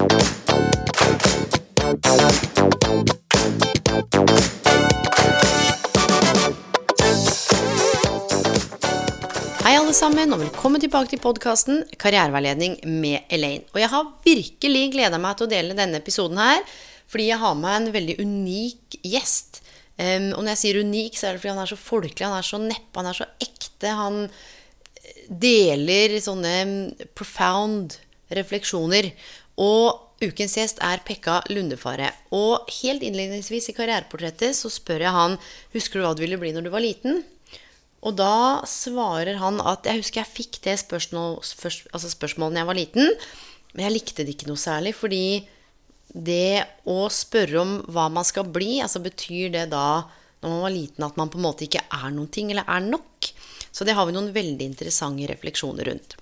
Hei, alle sammen, og velkommen tilbake til podkasten Karriereveiledning med Elaine. Og jeg har virkelig gleda meg til å dele denne episoden her, fordi jeg har med en veldig unik gjest. Um, og når jeg sier unik, så er det fordi han er så folkelig, han er så neppe, han er så ekte. Han deler sånne profound refleksjoner. Og ukens gjest er Pekka Lundefare. Og helt innledningsvis i karriereportrettet så spør jeg han Husker du hva du ville bli når du var liten? Og da svarer han at Jeg husker jeg fikk det spørsmål, først, altså spørsmålet da jeg var liten, men jeg likte det ikke noe særlig. Fordi det å spørre om hva man skal bli, altså betyr det da når man var liten at man på en måte ikke er noen ting, eller er nok? Så det har vi noen veldig interessante refleksjoner rundt.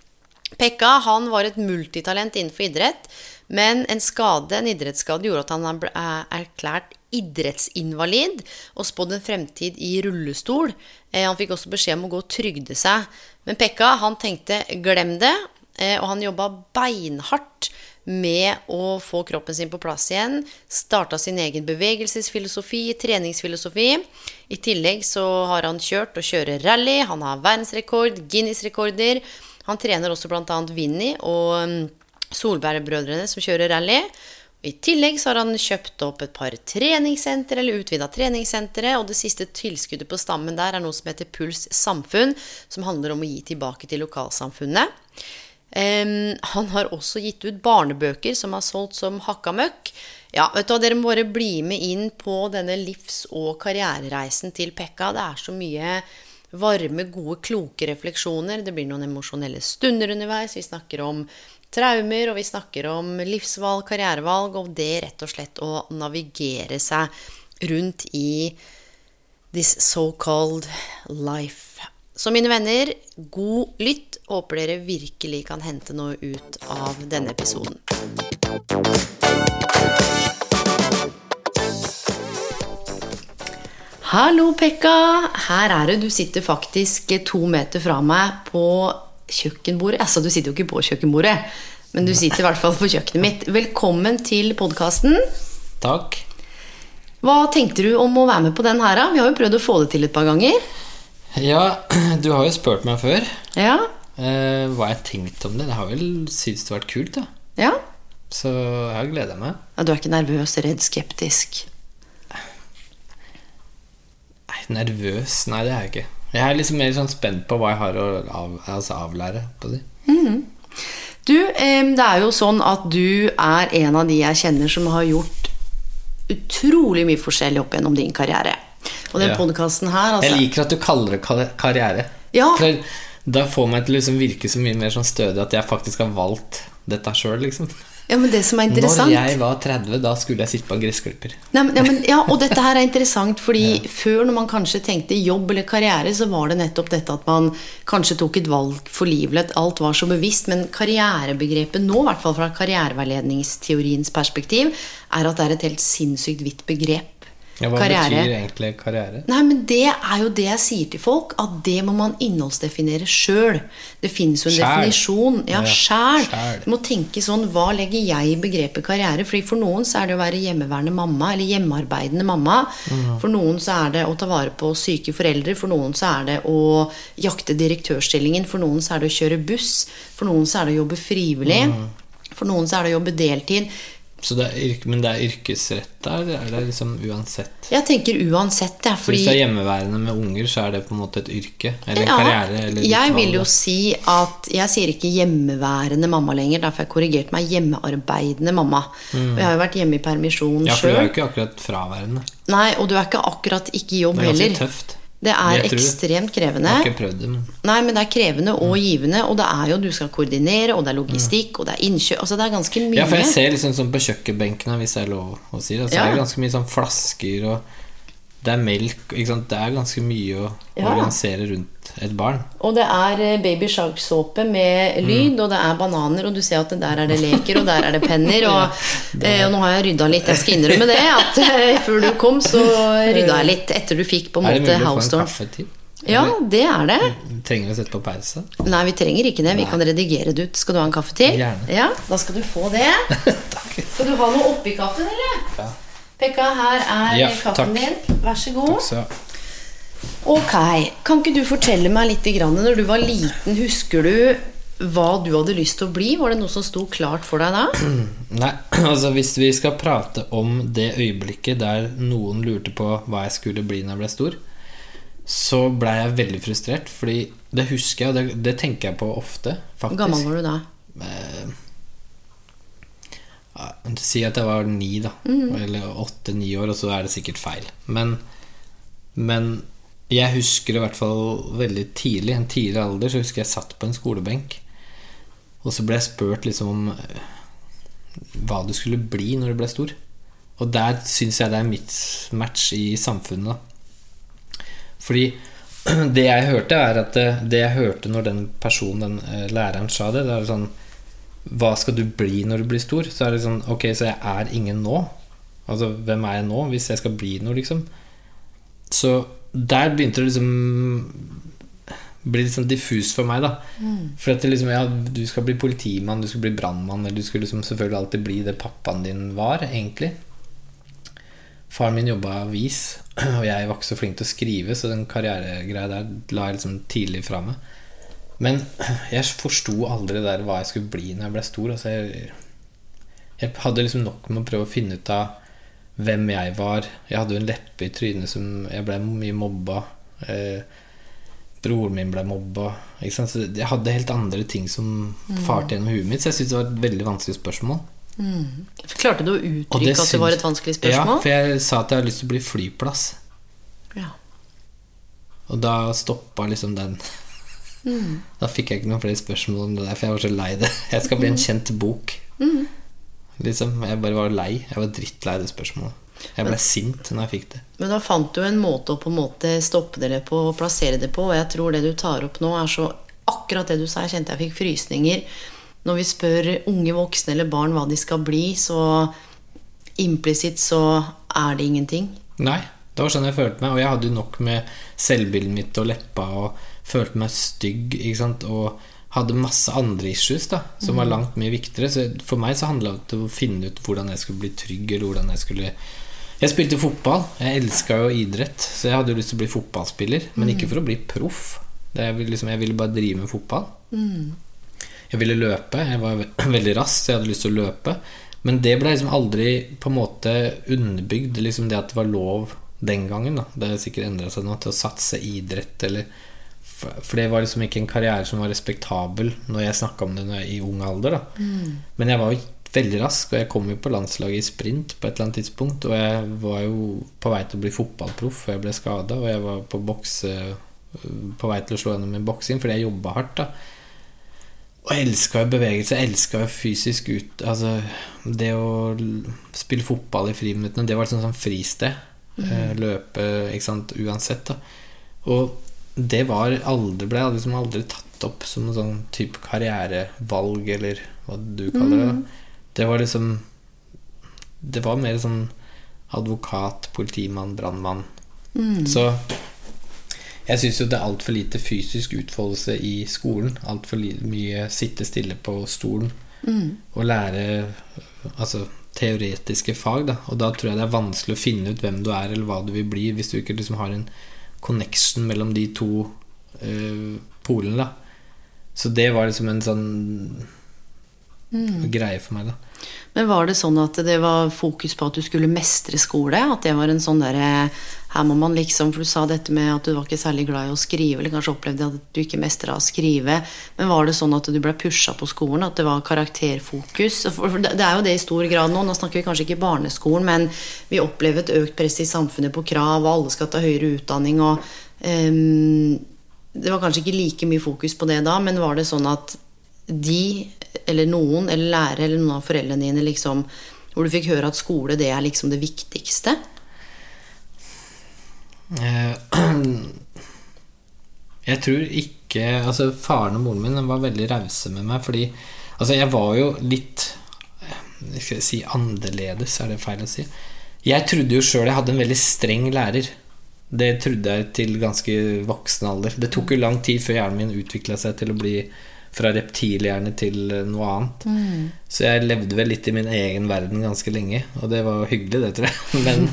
Pekka han var et multitalent innenfor idrett, men en skade, en idrettsskade gjorde at han ble erklært idrettsinvalid og spådd en fremtid i rullestol. Eh, han fikk også beskjed om å gå og trygde seg. Men Pekka han tenkte 'glem det', eh, og han jobba beinhardt med å få kroppen sin på plass igjen. Starta sin egen bevegelsesfilosofi, treningsfilosofi. I tillegg så har han kjørt og kjører rally. Han har verdensrekord, Guinness-rekorder. Han trener også bl.a. Vinni og Solberg-brødrene som kjører rally. I tillegg så har han kjøpt opp et par treningssentre, eller utvida treningssentre, og det siste tilskuddet på stammen der er noe som heter Puls samfunn, som handler om å gi tilbake til lokalsamfunnet. Um, han har også gitt ut barnebøker som har solgt som hakka møkk. Ja, vet du hva, Dere må bare bli med inn på denne livs- og karrierereisen til Pekka. Det er så mye varme, gode, kloke refleksjoner. Det blir noen emosjonelle stunder underveis. Vi snakker om traumer, og vi snakker om livsvalg, karrierevalg, og det rett og slett å navigere seg rundt i this so-called life. Så mine venner, god lytt. Håper dere virkelig kan hente noe ut av denne episoden. Hallo, Pekka. Her er du. Du sitter faktisk to meter fra meg på kjøkkenbordet. Altså, du sitter jo ikke på kjøkkenbordet, men du sitter i hvert fall på kjøkkenet mitt. Velkommen til podkasten. Takk. Hva tenkte du om å være med på den her, da? Vi har jo prøvd å få det til et par ganger. Ja, du har jo spurt meg før Ja. eh, hva jeg tenkte om det. Jeg har vel syntes det har vært kult, da. Ja. Så jeg har gleda meg. ja. Du er ikke nervøs, redd, skeptisk? Nervøs? Nei, det er jeg ikke. Jeg er liksom mer sånn spent på hva jeg har å av, altså avlære. På det. Du, det er jo sånn at du er en av de jeg kjenner som har gjort utrolig mye forskjellig opp gjennom din karriere. Og den Ja. podkasten her, altså Jeg liker at du kaller det kar- karriere. Ja. For da får meg til å liksom virke så mye mer sånn stødig at jeg faktisk har valgt dette sjøl, liksom. Ja, men det som er interessant... Når jeg var 30, da skulle jeg sitte på en gressklipper. Nei, men, ja, men, ja, og dette her er interessant, fordi før når man kanskje tenkte jobb eller karriere, så var det nettopp dette at man kanskje tok et valg for livet, alt var så bevisst. Men karrierebegrepet nå, i hvert fall fra karriereveiledningsteoriens perspektiv, er at det er et helt sinnssykt vidt begrep. Ja, hva Karriere. betyr egentlig karriere? Nei, men det er jo det jeg sier til folk, at det må man innholdsdefinere sjøl. Det finnes jo en Sjæl. definisjon. Ja, Ja, sjæl. Du må tenke sånn, hva legger jeg i begrepet karriere? Fordi For noen så er det å være hjemmeværende mamma, eller hjemmearbeidende mamma. Mm. For noen så er det å ta vare på syke foreldre. For noen så er det å jakte direktørstillingen. For noen så er det å kjøre buss. For noen så er det å jobbe frivillig. Mm. For noen så er det å jobbe deltid. Så det er men det er yrkesretta, eller er det liksom uansett? Jeg tenker uansett, jeg. Fordi hvis du er hjemmeværende med unger, så er det på en måte et yrke? Eller en Ja, karriere? Eller jeg vil jo si at Jeg sier ikke hjemmeværende mamma lenger. Derfor har jeg korrigert meg hjemmearbeidende mamma. Og jeg har jo vært hjemme i permisjon sjøl. Ja, for du er jo ikke akkurat fraværende. Nei, og du er ikke akkurat ikke i jobb heller. Det er ganske tøft. Det er det ekstremt ekstremt Jeg krevende. har ikke prøvd det, men Nei, men det er krevende og Mm. givende, og det er jo du skal koordinere, og det er logistikk, og det er innkjøp Altså det er ganske mye. Ja, for jeg ser liksom sånn på kjøkkenbenkene, hvis det er lov å si det, så Ja. er det ganske mye sånn flasker og det er melk? Det er ganske mye å Ja. organisere rundt et barn. Og det er eh, Baby Shark-såpe med lyd, Mm. og det er bananer, og du ser at der er det leker, og der er det penner. Og, eh, og nå har jeg rydda litt, jeg skal innrømme det, at eh, før du kom, så rydda jeg litt etter du fikk på en det måte Housestorm. Ja, det er det. Trenger vi å sette på pause? Nei, vi trenger ikke det. Vi kan redigere det ut. Skal du ha en kaffe til? Gjerne. Ja, da skal du få det. Skal du ha noe oppi kaffen, eller? Ja. Pekka, her er Ja, kaffen takk. din. Vær så god. Takk Så, Ok, kan ikke du fortelle meg litt grann, Når du var liten, husker du hva du hadde lyst til å bli? Var det noe som sto klart for deg da? nei, altså hvis vi skal prate om det øyeblikket der noen lurte på hva jeg skulle bli når jeg ble stor, så blei jeg veldig frustrert, fordi det husker jeg, og det, det tenker jeg på ofte, Hvor gammel var du da? Eh, Si at jeg var ni, da. Eller åtte-ni år, og så er det sikkert feil. Men, men jeg husker i hvert fall veldig tidlig, en tidlig alder, så husker jeg satt på en skolebenk. Og så ble jeg spurt liksom om eh, hva du skulle bli når du ble stor. Og der syns jeg det er mitt match i samfunnet. Fordi det jeg hørte, er at det, det jeg hørte når den personen, den eh, læreren, sa det, det er sånn Hva skal du bli når du blir stor? Så er det sånn Ok, så jeg er ingen nå. Altså, hvem er jeg nå, hvis jeg skal bli noe, liksom? Så der begynte det liksom bli litt sånn diffus for meg, da. For at det liksom, ja, du skal bli politimann, du skal bli brannmann, eller du skal liksom selvfølgelig alltid bli det pappaen din var, egentlig. Faren min jobba avis, og jeg var ikke så flink til å skrive, så den karrieregreia der la jeg liksom tidlig fra meg. Men jeg forsto aldri der hva jeg skulle bli når jeg ble stor. Altså jeg, jeg hadde liksom nok med å prøve å finne ut av hvem jeg var. Jeg hadde jo en leppe i trynet som Jeg ble mye mobba. Eh, broren min ble mobba. Så jeg hadde helt andre ting som farte gjennom huet mitt, så jeg syntes det var et veldig vanskelig spørsmål. Klarte du å uttrykke uttrykke at det var et vanskelig spørsmål? Ja, for jeg sa at jeg hadde lyst til å bli flyplass. Ja. Og da stoppa liksom den. Da fikk jeg ikke noen flere spørsmål om det der, for jeg var så lei det. Jeg skal bli en kjent bok. Liksom, Jeg bare var lei. Jeg var drittlei det spørsmålet. Jeg ble sint når jeg fikk det. Men da fant du en måte å på en måte stoppe det på og plassere det på. Og jeg tror det du tar opp nå, er så akkurat det du sa. Jeg kjente jeg fikk frysninger. Når vi spør unge voksne eller barn hva de skal bli, så implisitt så er det ingenting. Nei, det var sånn jeg følte meg. Og jeg hadde jo nok med selvbildet mitt og leppa og følte meg stygg. Ikke sant? Og hadde masse andre issues da som var langt mye viktigere. Så for meg så handla det om å finne ut hvordan jeg skulle bli trygg, eller hvordan jeg skulle Jeg spilte fotball. Jeg elska jo idrett, så jeg hadde jo lyst til å bli fotballspiller. Men ikke for å bli proff. Jeg, ville liksom, jeg ville bare drive med fotball. Jeg ville løpe. Jeg var veldig rask, så jeg hadde lyst til å løpe. Men det ble liksom aldri på en måte underbygd, liksom det at det var lov den gangen. da Det har sikkert endra seg nå til å satse idrett eller For det var liksom ikke en karriere som var respektabel når jeg snakka om det i ung alder. da Men jeg var jo veldig rask, og jeg kom jo på landslaget i sprint på et eller annet tidspunkt. Og jeg var jo på vei til å bli fotballproff før jeg ble skada, og jeg var på bokse på vei til å slå gjennom i boksing fordi jeg jobba hardt. da og jeg elska jo bevegelse, jeg elska jo fysisk ut Altså, det å spille fotball i friminuttene, det var liksom sånn fristed. Mm. Løpe, ikke sant, uansett, da. Og det var aldri, ble liksom aldri tatt opp som noen sånn type karrierevalg, eller hva du kaller det. da. Det var liksom Det var mer sånn advokat, politimann, brannmann. Så jeg syns jo det er altfor lite fysisk utfoldelse i skolen. Altfor mye sitte stille på stolen og lære altså, teoretiske fag. Da. Og da tror jeg det er vanskelig å finne ut hvem du er, eller hva du vil bli, hvis du ikke liksom har en connection mellom de to uh, polene. Så det var liksom en sånn greie for meg, da. Men var det sånn at det var fokus på at du skulle mestre skole? At det var en sånn derre Her må man liksom For du sa dette med at du var ikke særlig glad i å skrive, eller kanskje opplevde at du ikke mestra å skrive. Men var det sånn at du ble pusha på skolen? At det var karakterfokus? For det er jo det i stor grad nå. Nå snakker vi kanskje ikke barneskolen, men vi opplever et økt press i samfunnet på krav, og alle skal ta høyere utdanning, og um, Det var kanskje ikke like mye fokus på det da, men var det sånn at de, eller noen, eller lærere, eller noen av foreldrene dine, liksom Hvor du fikk høre at skole, det er liksom det viktigste? Eh, Jeg tror ikke Altså, faren og moren min var veldig rause med meg, fordi Altså, jeg var jo litt jeg Skal si annerledes, er det feil å si? Jeg trodde jo sjøl jeg hadde en veldig streng lærer. Det trodde jeg til ganske voksen alder. Det tok jo lang tid før hjernen min utvikla seg til å bli fra reptilhjerne til noe annet. Så jeg levde vel litt i min egen verden ganske lenge, og det var hyggelig, det, tror jeg. Men,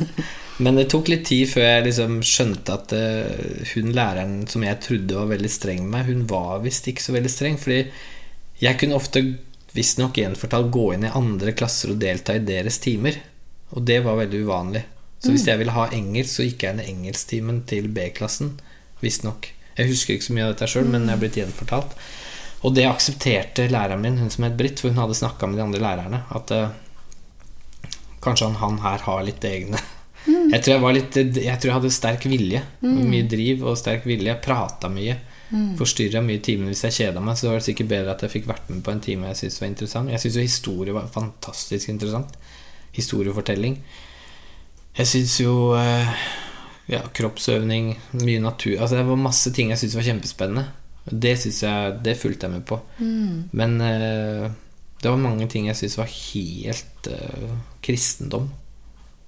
men det tok litt tid før jeg liksom skjønte at eh, hun læreren som jeg trodde var veldig streng med meg, hun var visst ikke så veldig streng. Fordi jeg kunne ofte visstnok gjenfortalt gå inn i andre klasser og delta i deres timer. Og det var veldig uvanlig. Så hvis jeg ville ha engelsk, så gikk jeg inn i engelsktimen til B-klassen. Visstnok. Jeg husker ikke så mye av dette sjøl, men jeg er blitt gjenfortalt. Og det aksepterte læreren min, hun som het Britt, for hun hadde snakka med de andre lærerne, at uh, kanskje han, han her har litt egne Jeg tror jeg var litt Jeg tror jeg hadde sterk vilje. Mye driv og sterk vilje. Jeg prata mye. Forstyrra mye i timen hvis jeg kjeda meg. Så var det sikkert bedre at jeg fikk vært med på en time jeg syntes var interessant. Jeg syns jo historie var fantastisk interessant. Historiefortelling. Jeg syns jo uh, ja, kroppsøvning, mye natur Altså det var masse ting jeg syntes var kjempespennende. Det synes jeg, det fulgte jeg med på. Men uh, det var mange ting jeg syntes var helt uh, kristendom.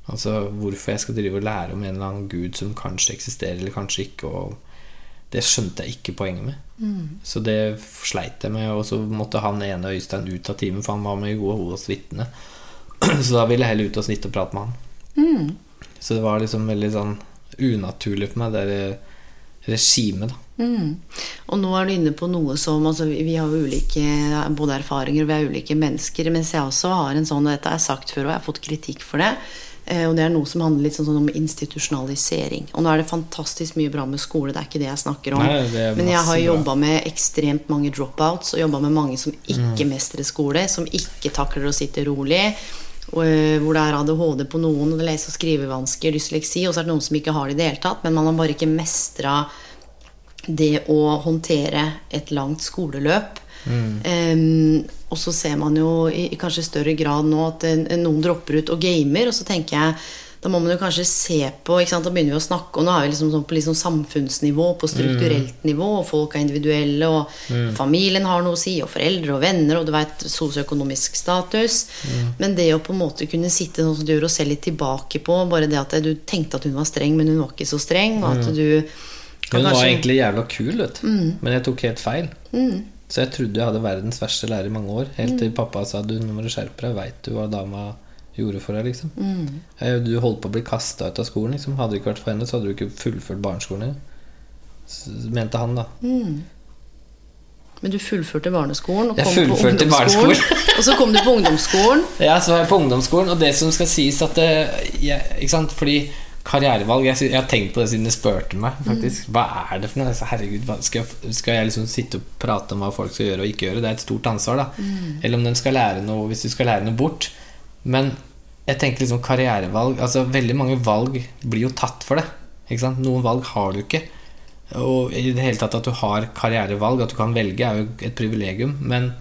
Altså hvorfor jeg skal drive og lære om en eller annen gud som kanskje eksisterer, eller kanskje ikke. Og det skjønte jeg ikke poenget med. Så det sleit jeg med. Og så måtte han ene Øystein ut av timen, for han var med i gode hos vitne. Så da ville jeg heller ut og snitte og prate med han. Så det var liksom veldig sånn unaturlig for meg, det der regimet, da. Mm. Og nå er du inne på noe som altså, vi, har jo ulike både erfaringer og vi er ulike mennesker. Mens jeg også har en sånn, og dette jeg sagt før, og jeg har fått kritikk for det. eh, Og det er noe som handler litt sånn, sånn om institusjonalisering. Og nå er det fantastisk mye bra med skole, det er ikke det jeg snakker om. Nei, er Men jeg har jobba med ekstremt mange dropouts, og jobba med mange som ikke mestrer skole, som ikke takler å sitte rolig. Og, eh, hvor det er ADHD på noen, og det er lese- og skrivevansker, dysleksi, og så er det noen som ikke har det i det hele tatt, men man har bare ikke mestra det å håndtere et langt skoleløp. Em, og så ser man jo i, i kanskje større grad nå at eh, noen dropper ut og gamer, og så tenker jeg da må man jo kanskje se på? Da begynner vi å snakke, og nå er vi liksom sånn på liksom samfunnsnivå, på strukturelt nivå, og folk er individuelle, og familien har noe å si, og foreldre og venner, og du veit sosioøkonomisk status. Men det å på en måte kunne sitte sånn som du gjør, og se litt tilbake på bare det at du tenkte at hun var streng, men hun var ikke så streng, og at du kan Hun var egentlig jævla kul, vet du. Men jeg tok helt feil. Så jeg trodde jeg hadde verdens verste lærer i mange år. Helt til pappa sa du, nå må du skjerpe deg. Veit du hva dama gjorde for deg, liksom? Mm. Du holdt på å bli kasta ut av skolen, liksom. Hadde det ikke vært for henne, så hadde du ikke fullført barneskolen. Så Mente han, da. Men du fullførte barneskolen, og Jeg kom på ungdomsskolen. og så kom du på ungdomsskolen. Ja, så var jeg på ungdomsskolen, og det som skal sies at det, jeg, Ikke sant, fordi karrierevalg jeg, har tenkt på det siden du spurte meg, faktisk. Hva er det for noe? Herregud, skal, jeg, skal jeg liksom sitte og prate om hva folk skal gjøre og ikke gjøre? Det er et stort ansvar, da. Eller om de skal lære noe, hvis du skal lære noe bort. Men jeg tenker liksom karrierevalg Altså, veldig mange valg blir jo tatt for det. Ikke sant? Noen valg har du ikke. Og i det hele tatt at du har karrierevalg, at du kan velge, er jo et privilegium. Men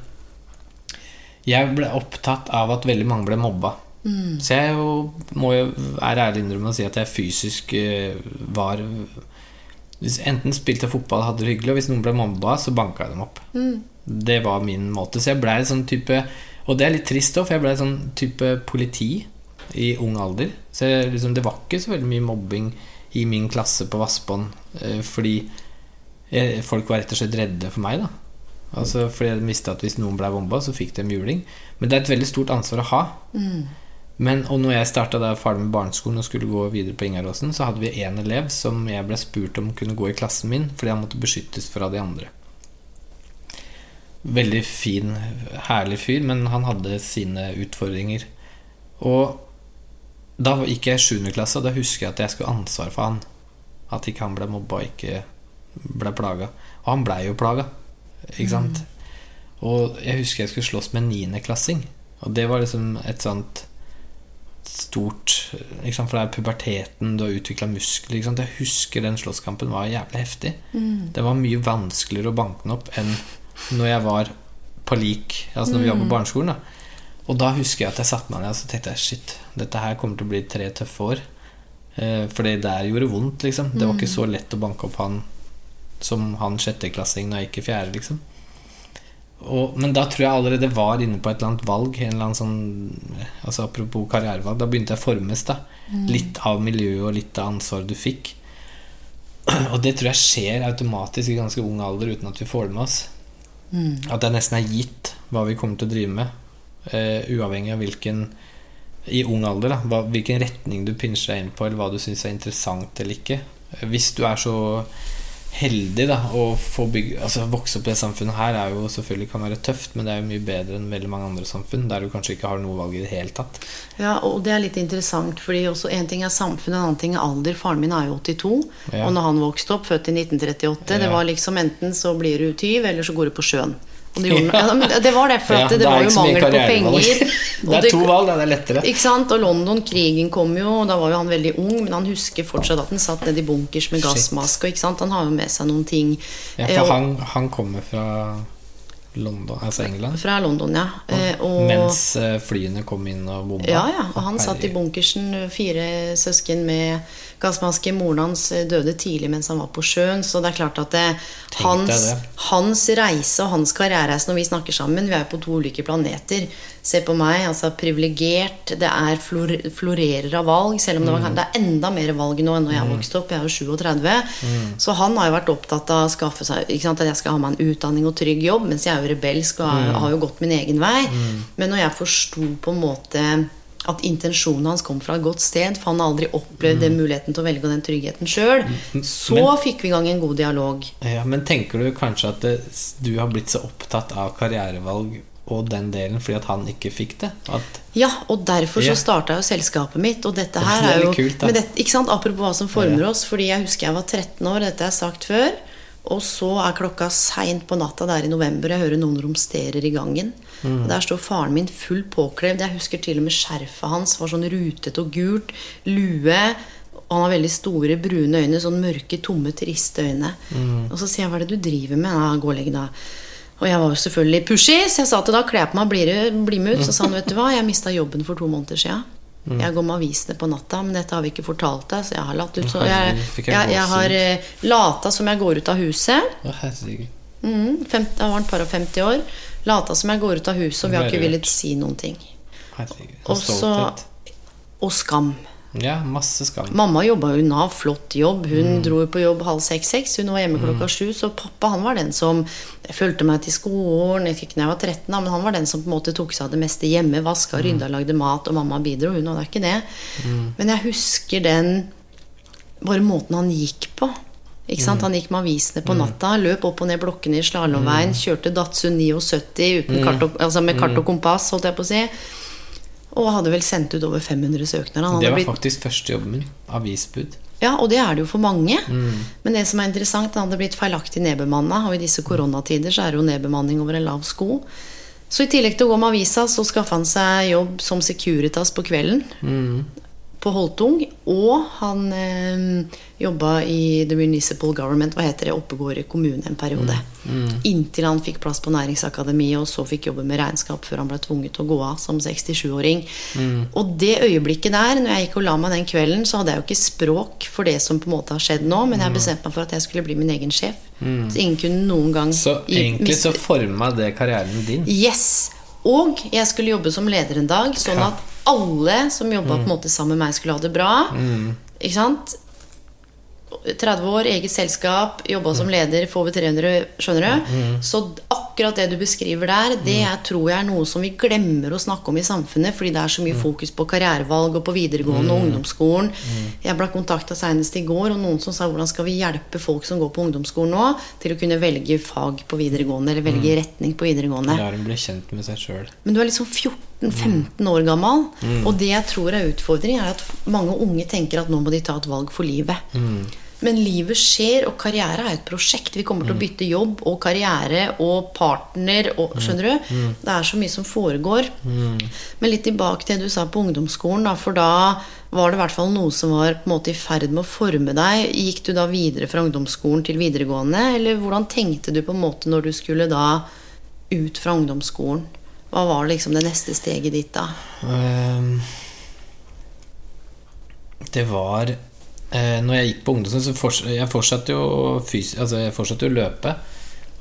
jeg ble opptatt av at veldig mange ble mobba. Så jeg jo, må jo være ærlig innrømme og si at jeg fysisk eh, var hvis Enten spilte jeg fotball og hadde det hyggelig, og hvis noen ble mobba, så banka jeg dem opp. Det var min måte. Så jeg blei sånn type Og det er litt trist òg, for jeg blei sånn type politi i ung alder. Så jeg, liksom, det var ikke så veldig mye mobbing i min klasse på Vassbånd, eh, fordi jeg, folk var rett og slett redde for meg, da. Altså Fordi jeg visste at hvis noen ble bomba, så fikk de juling. Men det er et veldig stort ansvar å ha. Men, og når jeg starta da med barneskolen og skulle gå videre på Ingaråsen, så hadde vi én elev som jeg ble spurt om kunne gå i klassen min fordi han måtte beskyttes fra de andre. Veldig fin, herlig fyr, men han hadde sine utfordringer. Og da gikk jeg i 7. klasse, og da husker jeg at jeg skulle ha ansvar for han. At ikke han ble mobba og ikke ble plaga. Og han blei jo plaga, ikke sant? Og jeg husker jeg skulle slåss med en niendeklassing. Og det var liksom et sånt stort? For det er puberteten, du har utvikla muskler. Jeg husker den slåsskampen var jævlig heftig. Det var mye vanskeligere å banke den opp enn når jeg var på lik Altså når vi var på barneskolen. Da. Og da husker jeg at jeg satte meg ned og så tenkte jeg, shit, dette her kommer til å bli tre tøffe år. Eh, for det der gjorde vondt, liksom. Det var ikke så lett å banke opp han som han sjetteklassing når jeg gikk i fjerde, liksom. Og, men da tror jeg allerede var inne på et eller annet valg. En eller annen sånn, altså Apropos karrierevalg. Da begynte jeg å formes. da Litt av miljøet og litt av ansvaret du fikk. Og det tror jeg skjer automatisk i ganske ung alder uten at vi får det med oss. At det nesten er gitt hva vi kommer til å drive med. uh, uavhengig av hvilken I ung alder, da hva, hvilken retning du pinsjer deg inn på, eller hva du syns er interessant eller ikke. Hvis du er så heldig da å få bygge, altså vokse opp i det samfunnet her, er jo selvfølgelig kan være tøft, men det er jo mye bedre enn veldig mange andre samfunn, der du kanskje ikke har noe valg i det hele tatt. Ja, og det er litt interessant, fordi også en ting er samfunn, en annen ting er alder. Faren min er jo 82, Ja. og når han vokste opp, født i 1938, det var liksom enten så blir du tyv, eller så går du på sjøen. Det, gjorde, ja. det var det, for at det, det var jo mangel på penger. det er to valg. Det er lettere. Ikke sant? Og London, krigen kom jo, og da var jo han veldig ung, men han husker fortsatt at han satt nedi bunkers med gassmaske, ikke sant? han har jo med seg noen ting. Ja, Eh, for og- han, han kommer fra London, altså England. Fra London, ja. Eh, og, Mens eh, flyene kom inn og bomba. Ja, ja. Og han satt i bunkersen, fire søsken med gassmaske. Moren hans eh, døde tidlig mens han var på sjøen, så det er klart at det, hans, det. hans reise og hans karrierereise når vi snakker sammen Vi er på to ulike planeter. Se på meg, altså privilegert. Det er flor, florerer av valg, selv om det, Mm. det er enda mer valg nå enn når jeg vokste opp. Jeg er jo 37. Mm. Så han har jo vært opptatt av å skaffe seg ikke sant, at jeg skal ha meg en utdanning og trygg jobb, mens jeg er jo rebelsk og Mm. har, har jo gått min egen vei. Men når jeg forsto på en måte at intensjonen hans kom fra et godt sted, for han har aldri opplevd den muligheten til å velge den tryggheten sjøl, så Men- fikk vi i gang en god dialog. Ja, men tenker du kanskje at det, du har blitt så opptatt av karrierevalg og den delen fordi at han ikke fikk det? At, Ja, og derfor Ja. så starta jo selskapet mitt. Og dette Det er her er jo kult, men det, ikke sant, Apropos hva som former Ja. oss. Fordi jeg husker jeg var 13 år, dette har jeg sagt før. Og så er klokka seint på natta der i november, jeg hører noen romsterer i gangen. Mm. Og Der står faren min full påklevd. Jeg husker til og med skjerfet hans var sånn rutete og gult. Lue. Og han har veldig store, brune øyne. Sånn mørke, tomme, triste øyne. Mm. Og så sier jeg 'hva er det du driver med?' Ja, 'Gå og legg deg'. Og jeg var jo selvfølgelig pushy, så jeg sa til da kle på meg, bli, bli med ut. Så sa han, vet du hva, jeg mista jobben for to måneder sia. Mm. Jeg går med avisene på natta, men dette har vi ikke fortalt deg. Så jeg har latt ut Så jeg, jeg jeg, har eh, lata som jeg går ut av huset. Mm, 50, jeg var en par og 50 år. Lata som jeg går ut av huset, og vi har ikke villet si noen ting. Og så. Og skam. Ja, masse skam. Mamma jobba jo Nav, flott jobb. Hun Mm. dro på jobb halv seks-seks. Hun var hjemme klokka sju. Så pappa han var den som fulgte meg til skolen, Jeg ikke når jeg var 13, men han var den som på en måte tok seg av det meste hjemme. Vaska, Mm. rydda, lagde mat, og mamma bidro. Hun hadde ikke det. Men jeg husker den Bare måten han gikk på. Sant? Han gikk med avisene på natta, løp opp og ned blokkene i slalåmveien, kjørte Datsun 79 uten kart og, altså med kart og kompass, holdt jeg på å si. Og hadde vel sendt ut over 500 søknader. Det var blitt faktisk første jobben min. Avisbud. ja, og det er det jo for mange. Men det som er interessant, han hadde blitt feilaktig nedbemanna. Og i disse koronatider så er det jo nedbemanning over en lav sko. Så i tillegg til å gå med avisa, så skaffa han seg jobb som Securitas på kvelden. På Holtung. Og han eh, jobba i The Municipal Government, hva heter det, Oppegård kommune en periode. Inntil han fikk plass på Næringsakademiet, og så fikk jobbe med regnskap før han ble tvunget til å gå av som 67-åring. Og det øyeblikket der, når jeg gikk og la meg den kvelden, så hadde jeg jo ikke språk for det som på en måte har skjedd nå, men jeg bestemte meg for at jeg skulle bli min egen sjef. Så ingen kunne noen gang Så egentlig så forma det karrieren din. Yes! Og jeg skulle jobbe som leder en dag, sånn at alle som jobba mm. sammen med meg, skulle ha det bra. Ikke sant? 30 år, eget selskap, jobba som leder får over 300, skjønner du? Så akkurat det du beskriver der, det jeg tror jeg er noe som vi glemmer å snakke om i samfunnet, fordi det er så mye fokus på karrierevalg og på videregående og ungdomsskolen. Jeg ble kontakta senest i går, og noen som sa hvordan skal vi hjelpe folk som går på ungdomsskolen nå, til å kunne velge fag på videregående, eller velge retning på videregående. Ja, bli kjent med seg selv. Men du er liksom 14-15 år gammel. Og det jeg tror er utfordringen, er at mange unge tenker at nå må de ta et valg for livet. Men livet skjer, og karriere er et prosjekt. Vi kommer til å bytte jobb og karriere og partner og Skjønner du? Det er så mye som foregår. Men litt tilbake til det du sa på ungdomsskolen, da, for da var det i hvert fall noe som var på en måte i ferd med å forme deg. Gikk du da videre fra ungdomsskolen til videregående, eller hvordan tenkte du på en måte når du skulle da ut fra ungdomsskolen? Hva var liksom det neste steget ditt da? Um, Det var eh, Når jeg gikk på ungdomsskolen, så forts jeg fortsatte jo å fys altså jeg fortsatte å løpe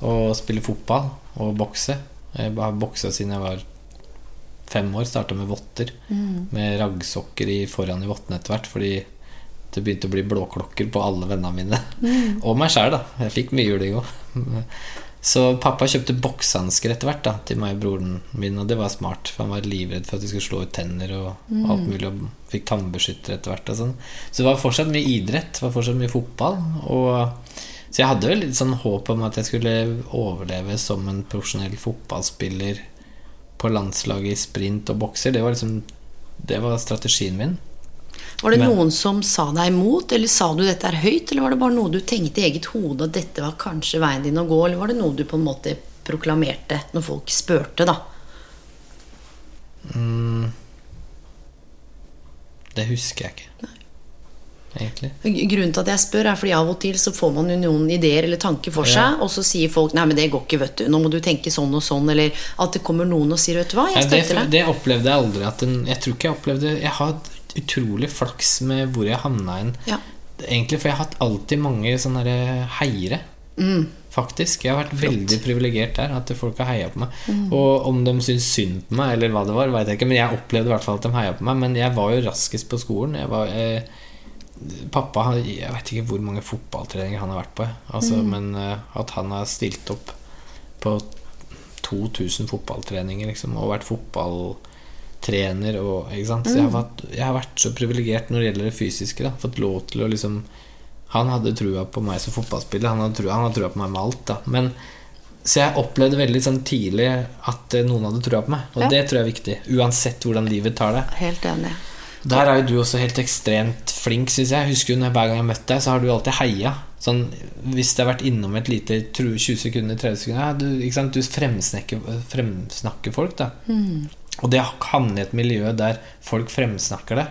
og spille fotball og bokse. Jeg har boksa siden jeg var fem år. Starta med votter. Med raggsokker i, foran i vottene etter hvert. Fordi det begynte å bli blåklokker på alle vennene mine. og meg sjæl, da. Jeg fikk mye juling òg. Så pappa kjøpte boksehansker etter hvert da, til meg og broren min, og det var smart. For han var livredd for at de skulle slå ut tenner og alt mulig, og fikk tannbeskytter etter hvert. Sånn. Så det var fortsatt mye idrett, det var fortsatt mye fotball. Og, så jeg hadde jo litt sånn håp om at jeg skulle overleve som en profesjonell fotballspiller på landslaget i sprint og bokser. Det var liksom Det var strategien min. Var det Men- noen som sa deg imot, eller sa du dette er høyt, eller var det bare noe du tenkte i eget hode at dette var kanskje veien din å gå, eller var det noe du på en måte proklamerte når folk spurte, da? Det husker jeg ikke. Egentlig. Grunnen til at jeg spør, er fordi av og til så får man jo noen ideer eller tanker for seg, og så sier folk 'nei, men det går ikke, vet du', 'nå må du tenke sånn og sånn', eller at det kommer noen og sier 'vet du hva, jeg støtter deg'. det opplevde jeg aldri en, Jeg tror ikke jeg opplevde Jeg har utrolig flaks med hvor jeg havna inn. Ja. Egentlig, for jeg har hatt alltid mange sånne der heiere. Mm. Faktisk. Jeg har vært veldig privilegert der. At folk har heia på meg. Mm. Og om de syns synd på meg, eller hva det var, vet jeg ikke. Men jeg opplevde i hvert fall at de heia på meg. Men jeg var jo raskest på skolen. Jeg var eh, Pappa Jeg vet ikke hvor mange fotballtreninger han har vært på. Altså, Mm. Men eh, at han har stilt opp på 2000 fotballtreninger liksom, og vært fotballtrener. Og, ikke sant? Så jeg har, vært, jeg har vært så privilegert når det gjelder det fysiske. Da. Fått lov til å liksom Han hadde trua på meg som fotballspiller. Han hadde trua, han hadde trua på meg med alt. Da. Men, så jeg opplevde veldig sånn tidlig at eh, noen hadde trua på meg. Og Ja. det tror jeg er viktig. Uansett hvordan livet tar det. Helt enig. Der er jo du også helt ekstremt flink, syns jeg. Husker du Hver gang jeg har møtt deg, så har du alltid heia. Sånn, hvis det har vært innom et lite tru- 20 sekunder, 30 sekunder ja, du, du fremsnakker, fremsnakker folk, da. Og det å havne i et miljø der folk fremsnakker det,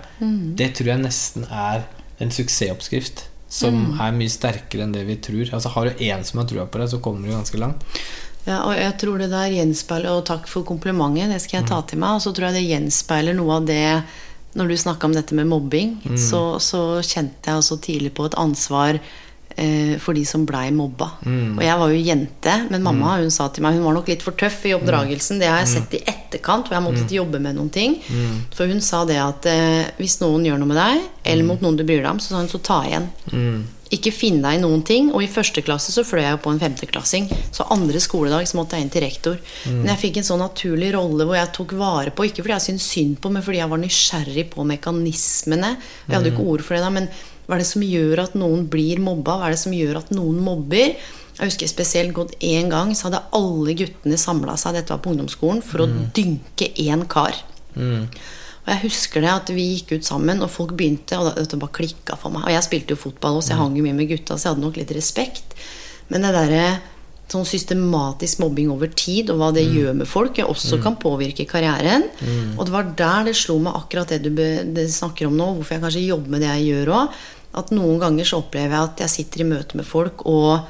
det tror jeg nesten er en suksessoppskrift. Som er mye sterkere enn det vi tror. Altså Har du én som har trua på deg, så kommer du ganske langt. Ja, og jeg tror det der gjenspeiler Og takk for komplimentet, det skal jeg ta til meg. Og så tror jeg det gjenspeiler noe av det Når du snakka om dette med mobbing, så, så kjente jeg også tidlig på et ansvar for de som blei mobba. Og jeg var jo jente, men mamma hun sa til meg Hun var nok litt for tøff i oppdragelsen. Det har jeg sett i etterkant, hvor jeg har måttet jobbe med noen ting. For hun sa det at eh, hvis noen gjør noe med deg, eller mot noen du bryr deg om, så sa hun så ta igjen. Ikke finn deg i noen ting. Og i første klasse så fløy jeg jo på en femteklassing. Så andre skoledag så måtte jeg inn til rektor. Men jeg fikk en sånn naturlig rolle hvor jeg tok vare på, ikke fordi jeg syntes synd på, men fordi jeg var nysgjerrig på mekanismene. Og jeg hadde jo ikke ord for det da, men hva er det som gjør at noen blir mobba? Hva er det som gjør at noen mobber? Jeg husker spesielt godt én gang så hadde alle guttene samla seg, dette var på ungdomsskolen, for å dynke én kar. Og jeg husker det at vi gikk ut sammen, og folk begynte, og dette bare klikka for meg. Og jeg spilte jo fotball også, jeg hang jo mye med gutta, så jeg hadde nok litt respekt. Men det derre sånn systematisk mobbing over tid, og hva det gjør med folk, også også kan påvirke karrieren. Og det var der det slo meg akkurat det du be, det snakker om nå, hvorfor jeg kanskje jobber med det jeg gjør òg. At noen ganger så opplever jeg at jeg sitter i møte med folk og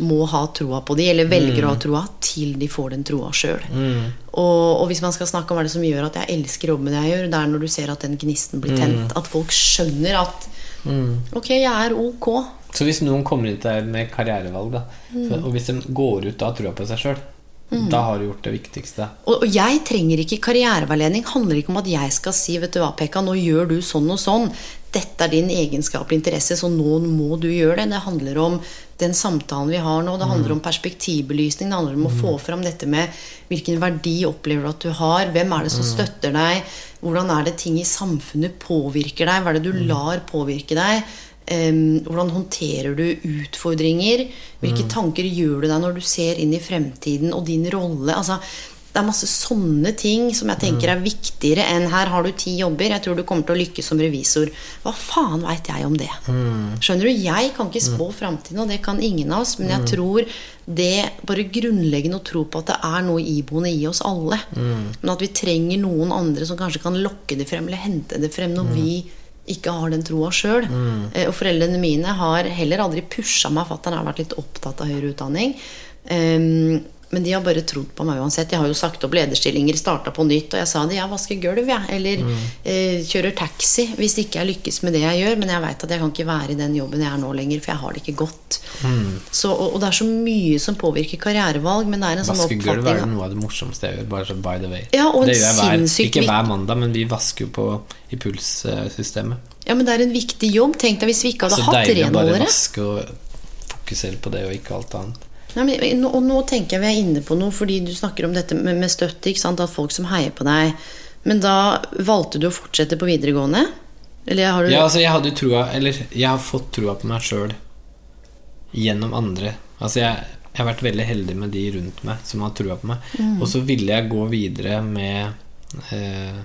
må ha troa på de, eller velger å ha troa til de får den troa sjøl. Og, og hvis man skal snakke om hva det som gjør at jeg elsker å jobbe med det jeg gjør, det er når du ser at den gnisten blir tent. At folk skjønner at Ok, jeg er ok. Så hvis noen kommer hit der med karrierevalg, da, mm. og hvis de går ut da og tror på seg sjøl, da har du gjort det viktigste. Og, og jeg trenger ikke karriereveiledning. handler ikke om at jeg skal si vet du hva, Pekka, nå gjør du sånn og sånn. Dette er din egenskapelige interesse, så nå må du gjøre det. Det handler om den samtalen vi har nå. Det handler om perspektivbelysning. Det handler om å få fram dette med hvilken verdi opplever du at du har. Hvem er det som støtter deg? Hvordan er det ting i samfunnet påvirker deg? Hva er det du lar påvirke deg? Hvordan håndterer du utfordringer? Hvilke tanker gjør du deg når du ser inn i fremtiden og din rolle? Altså, Det er masse sånne ting som jeg tenker er viktigere enn her har du ti jobber, jeg tror du kommer til å lykkes som revisor. Hva faen veit jeg om det? Skjønner du? Jeg kan ikke spå framtiden, og det kan ingen av oss, men jeg tror det bare grunnleggende å tro på at det er noe iboende i oss alle. Men at vi trenger noen andre som kanskje kan lokke det frem, eller hente det frem når vi ikke har den troa sjøl. Og foreldrene mine har heller aldri pusha meg. Fatter'n har vært litt opptatt av høyere utdanning. Ehm, men de har bare trodd på meg uansett. Jeg har jo sagt opp lederstillinger, starta på nytt. Og jeg sa det, jeg vasker gulv, jeg. Eller eh, kjører taxi hvis ikke jeg lykkes med det jeg gjør. Men jeg veit at jeg kan ikke være i den jobben jeg er nå lenger, for jeg har det ikke godt. Så, og, og det er så mye som påvirker karrierevalg, men det er en sånn Vaske gulv er noe av det morsomste jeg gjør. Bare så by the way. Ja, og det en gjør jeg hver, ikke hver mandag, men vi vasker jo på i pulssystemet. Ja, men det er en viktig jobb. Tenk deg hvis vi ikke hadde Så hatt deilig å bare vaske og fokusere på det, og ikke alt annet. Nei, men, og nå tenker jeg vi er inne på noe, fordi du snakker om dette med, med støtte. At folk som heier på deg. Men da valgte du å fortsette på videregående? Eller har du Ja, altså jeg hadde jo troa Eller jeg har fått troa på meg sjøl gjennom andre. Altså jeg, jeg har vært veldig heldig med de rundt meg som har trua på meg. Og så ville jeg gå videre med eh,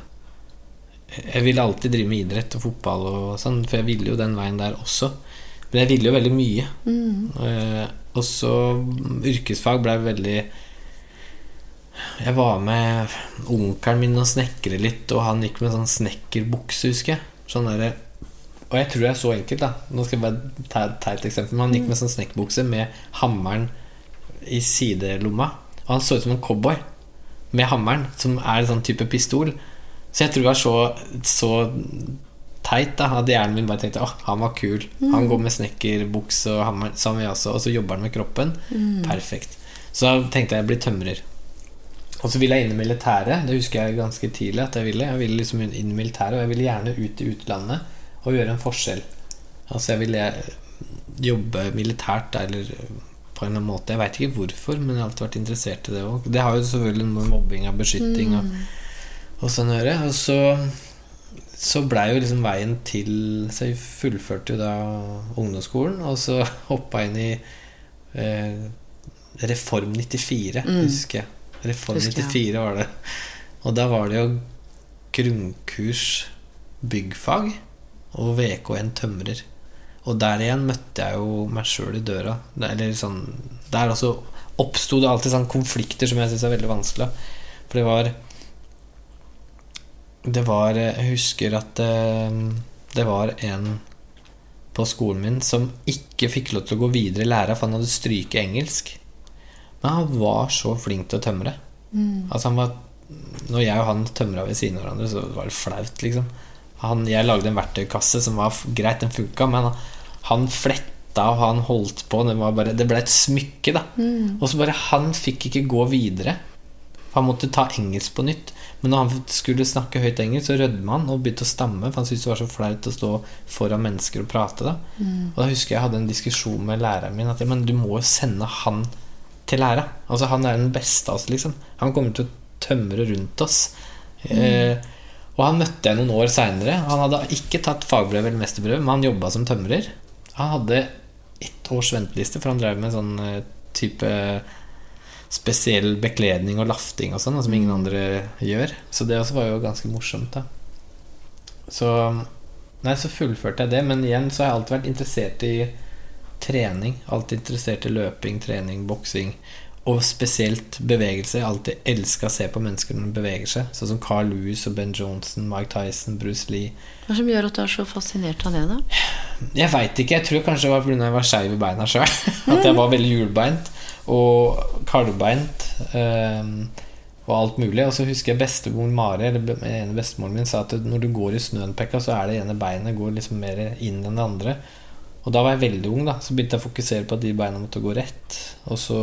Jeg ville alltid drive med idrett og fotball og sånn, for jeg ville jo den veien der også. Men jeg ville jo veldig mye. Eh, og så yrkesfag ble veldig Jeg var med onkelen min og snekre litt, og han gikk med sånn snekkerbukse, husker jeg. Sånn der, Og jeg tror det er så enkelt, da. Nå skal jeg bare ta et eksempel. Men han gikk med sånn snekkerbukse med hammeren i sidelomma. Og han så ut som en cowboy med hammeren, som er en sånn type pistol. Så jeg tror det var så, så teit da at hjernen min bare tenkte at han var kul. Han går med snekkerbukse og sammen med jeg også, og så jobber han med kroppen. Perfekt. Så tenkte jeg jeg blir tømrer. Og så ville jeg inn i militæret. Det husker jeg ganske tidlig at jeg ville. Jeg ville liksom inn i militæret, og jeg ville gjerne ut i utlandet og gjøre en forskjell. Altså jeg ville jobbe militært eller på en eller annen måte. Jeg veit ikke hvorfor, men jeg har alltid vært interessert i det òg. Det har jo selvfølgelig noe med mobbing og beskytting og, og sånn å gjøre. Og så så blei jo liksom veien til Så jeg fullførte jo da ungdomsskolen, og så hoppa inn i eh, Reform 94, husker jeg. Reform Husker jeg. 94 var det. Og da var det jo grunnkurs byggfag og VK1 tømrer. Og der igjen møtte jeg jo meg sjøl i døra. Eller sånn Der også oppsto det alltid sånne konflikter som jeg syns er veldig vanskelig. For det var Det var Jeg husker at det, det var en på skolen min som ikke fikk lov til å gå videre i læra, for han hadde stryket engelsk. Men han var så flink til å tømre. Altså han var Når jeg og han tømra ved siden av hverandre, så var det flaut, liksom. Han, jeg lagde en verktøykasse som var greit, den funka, men han, han fletta og han holdt på. Det, bare, det ble et smykke, da. Og så bare Han fikk ikke gå videre. Han måtte ta engelsk på nytt. Men når han skulle snakke høyt engelsk, så rødma han og begynte å stamme. For han syntes det var så flaut å stå foran mennesker og prate. Da. Og da husker jeg jeg hadde en diskusjon med læreren min at ja, men du må jo sende han til læra. Altså Han er den beste av oss, liksom. Han kommer til å tømre rundt oss. Eh, og han møtte jeg noen år seinere. Han hadde ikke tatt fagbrev eller mesterbrev, men han jobba som tømrer. Han hadde ett års venteliste, for han drev med sånn eh, type spesiell bekledning og lafting og sånn, som ingen andre gjør. Så det også var jo ganske morsomt, da. Så Nei, så fullførte jeg det, men igjen så har jeg alltid vært interessert i trening. Alltid interessert i løping, trening, boksing. Og spesielt bevegelse. Jeg har alltid elska å se på mennesker når de beveger seg. Sånn som Carl Lewis og Ben Johnson, Mike Tyson, Bruce Lee. Hva som gjør at du er så fascinert av det, da? Jeg veit ikke. Jeg tror kanskje det var fordi jeg var skeiv i beina sjøl. At jeg var veldig hjulbeint og kalvbeint ehm, og alt mulig. Og så husker jeg bestemor Mari, eller ene bestemoren min, sa at når du går i snøen, Pekka, så er det ene beinet går liksom mer inn enn det andre. Og da var jeg veldig ung, da. Så begynte jeg å fokusere på at de beina måtte gå rett. Og så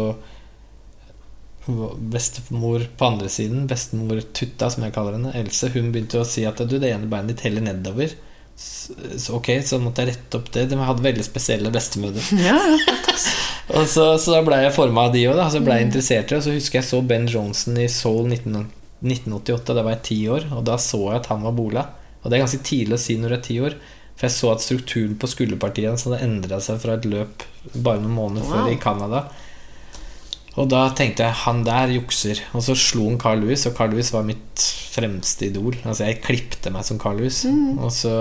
bestemor på andre siden, bestemor Tutta, som jeg kaller henne, Else, hun begynte å si at du, det ene beinet ditt heller nedover. Så, ok, så måtte jeg rette opp det. De hadde veldig spesielle bestemødre. Ja, Og så, så da ble jeg forma av de òg, så ble jeg interessert i det. Og så husker jeg så Ben Johnson i Seoul 19, 1988, da var jeg ti år, og da så jeg at han var bola. Og det er ganske tidlig å si når du er ti år, for jeg så at strukturen på skulderpartiet hans hadde endra seg fra et løp bare noen måneder Wow. før i Canada. Og da tenkte jeg han der jukser. Og så slo han Carl Louis, og Carl Louis var mitt fremste idol. Altså Jeg klipte meg som Carl Louis. Og så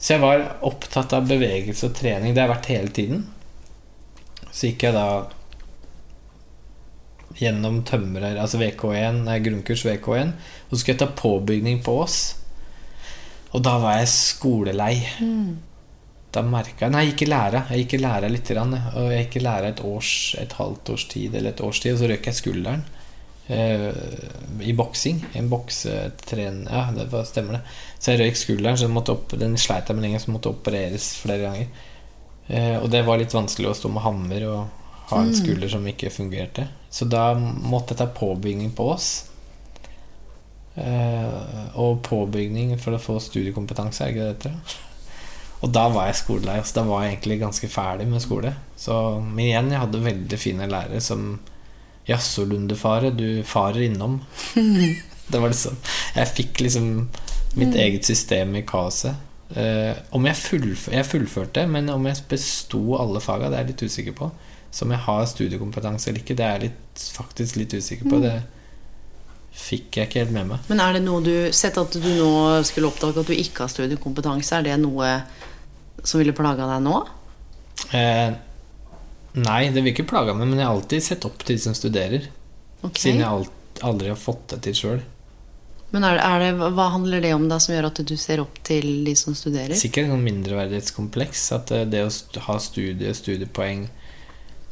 Så jeg var opptatt av bevegelse og trening. Det har jeg vært hele tiden. Så gikk jeg da gjennom tømrer, altså VK1, nei, grunnkurs VK1, og så skulle jeg ta påbygning på Ås. Og da var jeg skolelei. Da merka jeg Nei, jeg gikk i lære. Jeg gikk i læra litt, Rann, og jeg gikk i lære et, års, et halvt års tid eller et års tid, og så røk jeg skulderen. eh, I boksing. En boksetren... Ja, det var, stemmer det. Så jeg røyk skulderen, så jeg måtte opp, den sleit jeg med lenge, så måtte opereres flere ganger. Eh, og det var litt vanskelig å stå med hammer og ha en skulder som ikke fungerte. Så da måtte jeg ta påbygging på oss. Eh, og påbygning for å få studiekompetanse, er ikke det det heter? Og da var jeg skolelei. Så da var jeg egentlig ganske ferdig med skole. Så, men igjen, jeg hadde veldig fine lærere som Jaså, Lundefare, du farer innom. det var liksom Jeg fikk liksom mitt eget system i kaoset. Eh, om jeg, fullf jeg fullførte, men om jeg besto alle faga, det er jeg litt usikker på. Så om jeg har studiekompetanse eller ikke, det er jeg litt, faktisk litt usikker på. Det fikk jeg ikke helt med meg. Men er det noe du Sett at du nå skulle oppdage at du ikke har studiekompetanse, er det noe som ville plaga deg nå? Uh, nei, det vil ikke plage meg, men jeg har alltid sett opp til de som studerer. Okay. Siden jeg aldri har fått det til sjøl. Men er det, er det, hva handler det om da som gjør at du ser opp til de som studerer? Sikkert noen mindreverdighetskompleks. At eh, det å ha studie, studiepoeng,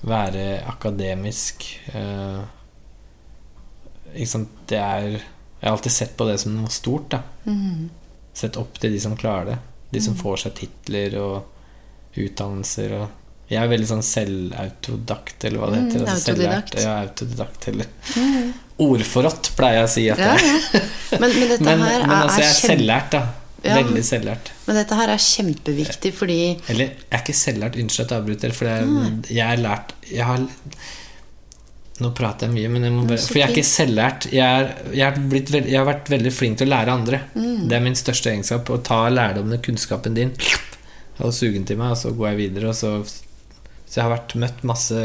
være akademisk eh, liksom, Det er Jeg har alltid sett på det som noe stort. da Mhm. Sett opp til de som klarer det. De som får seg titler og utdannelser. Og jeg er veldig sånn selvautodakt, eller hva det heter. Mm, altså autodidakt. selvlært. Ja, autodidakt, eller Ordforrådt, pleier jeg å si at Ja, det ja. Men, men dette Men, her men altså, jeg er selvlært, da. Ja. Veldig selvlært. men dette her er kjempeviktig, fordi Eller jeg er ikke selvlært, unnskyld at jeg avbryter, for jeg, jeg er lært Jeg har Nå prater jeg mye, men jeg må bare For jeg er ikke selvlært. Jeg, er, jeg, er blitt jeg har vært veldig flink til å lære andre. Mm. Det er min største egenskap. Å ta lærdommen, kunnskapen din, og suge den til meg, og så går jeg videre. Og så, så jeg har vært møtt masse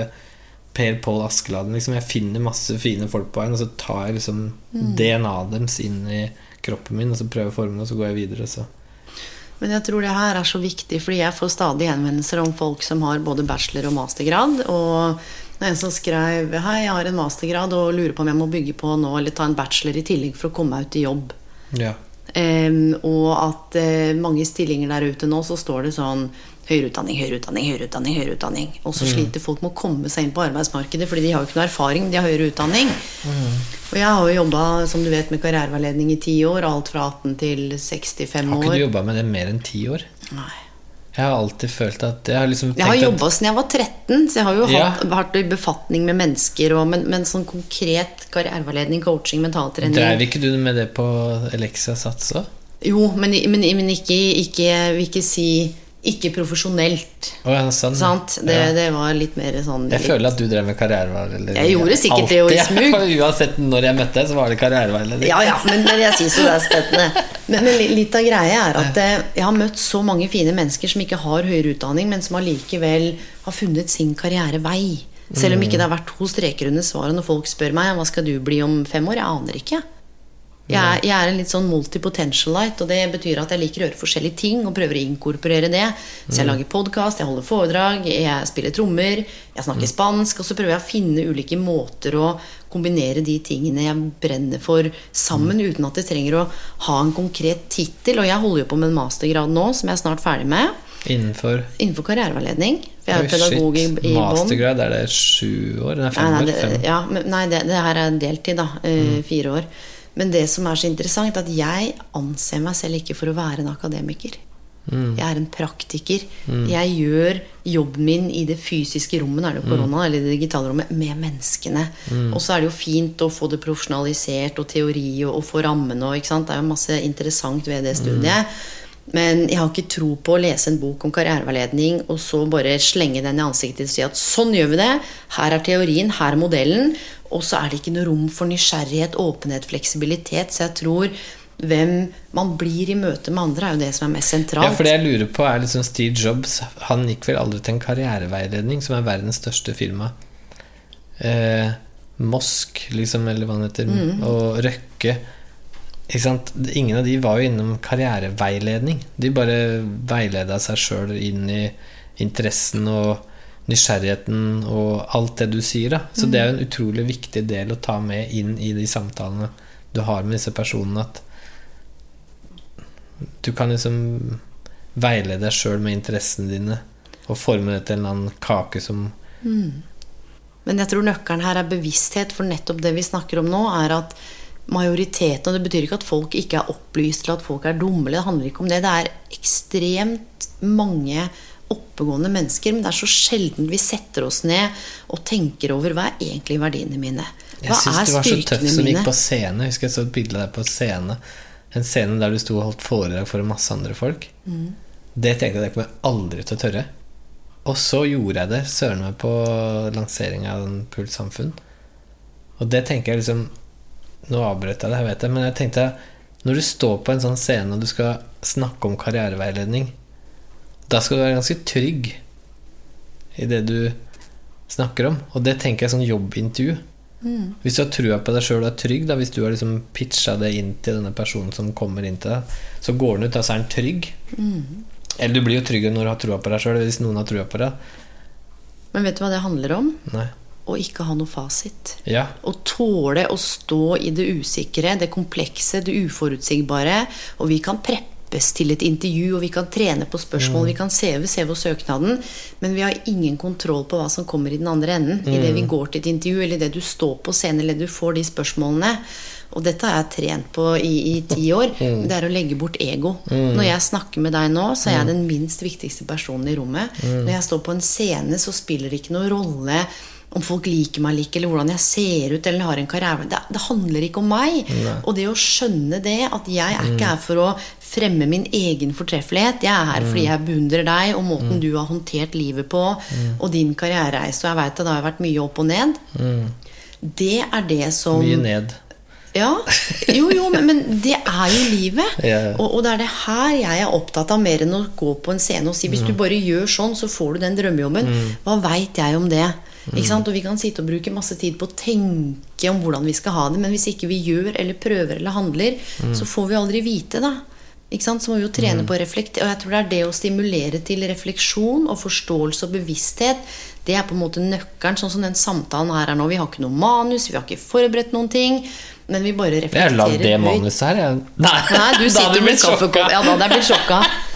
Per Pål Askeladden. Liksom. Jeg finner masse fine folk på veien, og så tar jeg liksom Mm. DNA-et deres inn i kroppen min, og så prøver jeg å forme det, og så går jeg videre. Så. Men jeg tror det her er så viktig, fordi jeg får stadig henvendelser om folk som har både bachelor- og mastergrad. Og det er en som skrev Hei, jeg har en mastergrad og lurer på om jeg må bygge på nå, eller ta en bachelor i tillegg for å komme meg ut i jobb. Ja. Um, og at uh, mange stillinger der ute nå, så står det sånn høyere utdanning, høyere utdanning, høyere utdanning. høyere utdanning Og så sliter folk med å komme seg inn på arbeidsmarkedet, fordi de har jo ikke noe erfaring, de har høyere utdanning. Og jeg har jo jobba som du vet, med karriereveiledning i ti år, alt fra 18 til 65 år. Har ikke du jobba med det mer enn ti år? Nei. Jeg har alltid følt at Jeg har liksom har jobba siden jeg var 13, så jeg har jo Ja. hatt, vært i befatning med mennesker. Og, men, men sånn konkret karriereveiledning, coaching, mentaltrening Dreiv ikke du med det på Elexia Sats òg? Jo, men, men, men ikke, ikke vil ikke si ikke profesjonelt. Oh, ja, sånn. Sant? Det, ja. det var litt mer sånn Jeg føler at du drev med karriereveileder. Jeg gjorde sikkert det jo i smug. Uansett når jeg møtte deg, så var det karriereveileder. Ja, ja, men, men jeg syns jo det er spennende. Men, men litt av greia er at eh, jeg har møtt så mange fine mennesker som ikke har høyere utdanning, men som allikevel har funnet sin karrierevei. Selv om ikke det har vært to streker under svaret når folk spør meg hva skal du bli om fem år. Jeg aner ikke. Jeg er, jeg er en litt sånn multipotentialite, og det betyr at jeg liker å gjøre forskjellige ting og prøver å inkorporere det. Så jeg lager podkast, jeg holder foredrag, jeg spiller trommer, jeg snakker spansk, og så prøver jeg å finne ulike måter å kombinere de tingene jeg brenner for, sammen, uten at det trenger å ha en konkret tittel. Og jeg holder jo på med en mastergrad nå, som jeg er snart ferdig med, Innenfor innenfor karriereveiledning. For jeg er Oi, pedagog i, i. Mastergrad, er det sju år? Nei, fem Nei, nei, år? det, Fem. ja, men, nei det, det her er deltid, da. eh, Fire år. Men det som er så interessant, at jeg anser meg selv ikke for å være en akademiker. Jeg er en praktiker. Jeg gjør jobben min i det fysiske rommet, er det korona, mm. eller det digitale rommet, med menneskene. Og så er det jo fint å få det profesjonalisert, og teori, og, og få rammene? Det er jo masse interessant ved det studiet. Men jeg har ikke tro på å lese en bok om karriereveiledning og så bare slenge den i ansiktet og si at sånn gjør vi det. Her er teorien, her er modellen. Og så er det ikke noe rom for nysgjerrighet, åpenhet, fleksibilitet. Så jeg tror hvem man blir i møte med andre, er jo det som er mest sentralt. Ja, for det jeg lurer på, er liksom Steve Jobs. Han gikk vel aldri til en karriereveiledning, som er verdens største firma. eh, Mosk, liksom, eller hva han heter, og Røkke. Ikke sant? Ingen av de var jo innom karriereveiledning. De bare veileda seg sjøl inn i interessen og nysgjerrigheten og alt det du sier. Da. Så det er jo en utrolig viktig del å ta med inn i de samtalene du har med disse personene. At du kan liksom veilede deg sjøl med interessene dine og forme det til en annen kake som Men jeg tror nøkkelen her er bevissthet, for nettopp det vi snakker om nå, er at majoriteten Og det betyr ikke at folk ikke er opplyst eller at folk er dumme. Det handler ikke om det. Det er ekstremt mange oppegående mennesker, men det er så sjelden vi setter oss ned og tenker over hva er egentlig verdiene mine. Jeg Hva syns er du var så tøff som gikk på scene. Jeg husker jeg så et bilde av deg på scene. En scene der du sto og holdt foredrag for masse andre folk. Mm. Det tenkte jeg det kommer jeg aldri til å tørre. Og så gjorde jeg det søren meg på lanseringa av den Puls Samfunn. Og det tenker jeg liksom Nå avbrøt jeg det, jeg vet det, men jeg tenkte når du står på en sånn scene og du skal snakke om karriereveiledning, da skal du være ganske trygg i det du snakker om. Og det tenker jeg sånn jobbintervju. Hvis du har trua på deg sjøl og er trygg, da, hvis du har liksom pitcha det inn til denne personen som kommer inn til deg, så går den ut, da så er den trygg. Eller du blir jo tryggere når du har trua på deg sjøl, hvis noen har trua på deg. Men vet du hva det handler om? Nei. Å ikke ha noe fasit. Ja. Å tåle å stå i det usikre, det komplekse, det uforutsigbare. Og vi kan preppes til et intervju, og vi kan trene på spørsmål, vi kan CV og søknaden, men vi har ingen kontroll på hva som kommer i den andre enden. Idet vi går til et intervju, eller idet du står på scenen, eller du får de spørsmålene. Og dette har jeg trent på i, i ti år. Det er å legge bort ego. Når jeg snakker med deg nå, så er jeg den minst viktigste personen i rommet. Når jeg står på en scene, så spiller det ikke noen rolle om folk liker meg like, eller hvordan jeg ser ut eller har en karriere. Det, det handler ikke om meg. Og det å skjønne det, at jeg er ikke her for å fremme min egen fortreffelighet. Jeg er her fordi jeg beundrer deg og måten du har håndtert livet på, og din karrierereise. Og jeg veit at det har vært mye opp og ned. Det er det som Mye ned. ja, jo, jo, men, men det er jo livet. Ja. Og, og det er det her jeg er opptatt av, mer enn å gå på en scene og si hvis Mm. du bare gjør sånn, så får du den drømmejobben. Hva veit jeg om det? Mm. Ikke sant? Og vi kan sitte og bruke masse tid på å tenke om hvordan vi skal ha det, men hvis ikke vi gjør eller prøver eller handler, Mm. så får vi aldri vite, da. Ikke sant? Så må vi jo trene på å reflektere. Og jeg tror det er det å stimulere til refleksjon og forståelse og bevissthet. Det er på en måte nøkkelen. Sånn som den samtalen her er nå. Vi har ikke noe manus, vi har ikke forberedt noen ting. Men vi bare Jeg har lagd reflekterer det høyt. manuset her, jeg. Nei, Nei, du sitter med kaffekopp. Ja, da hadde jeg blitt sjokka.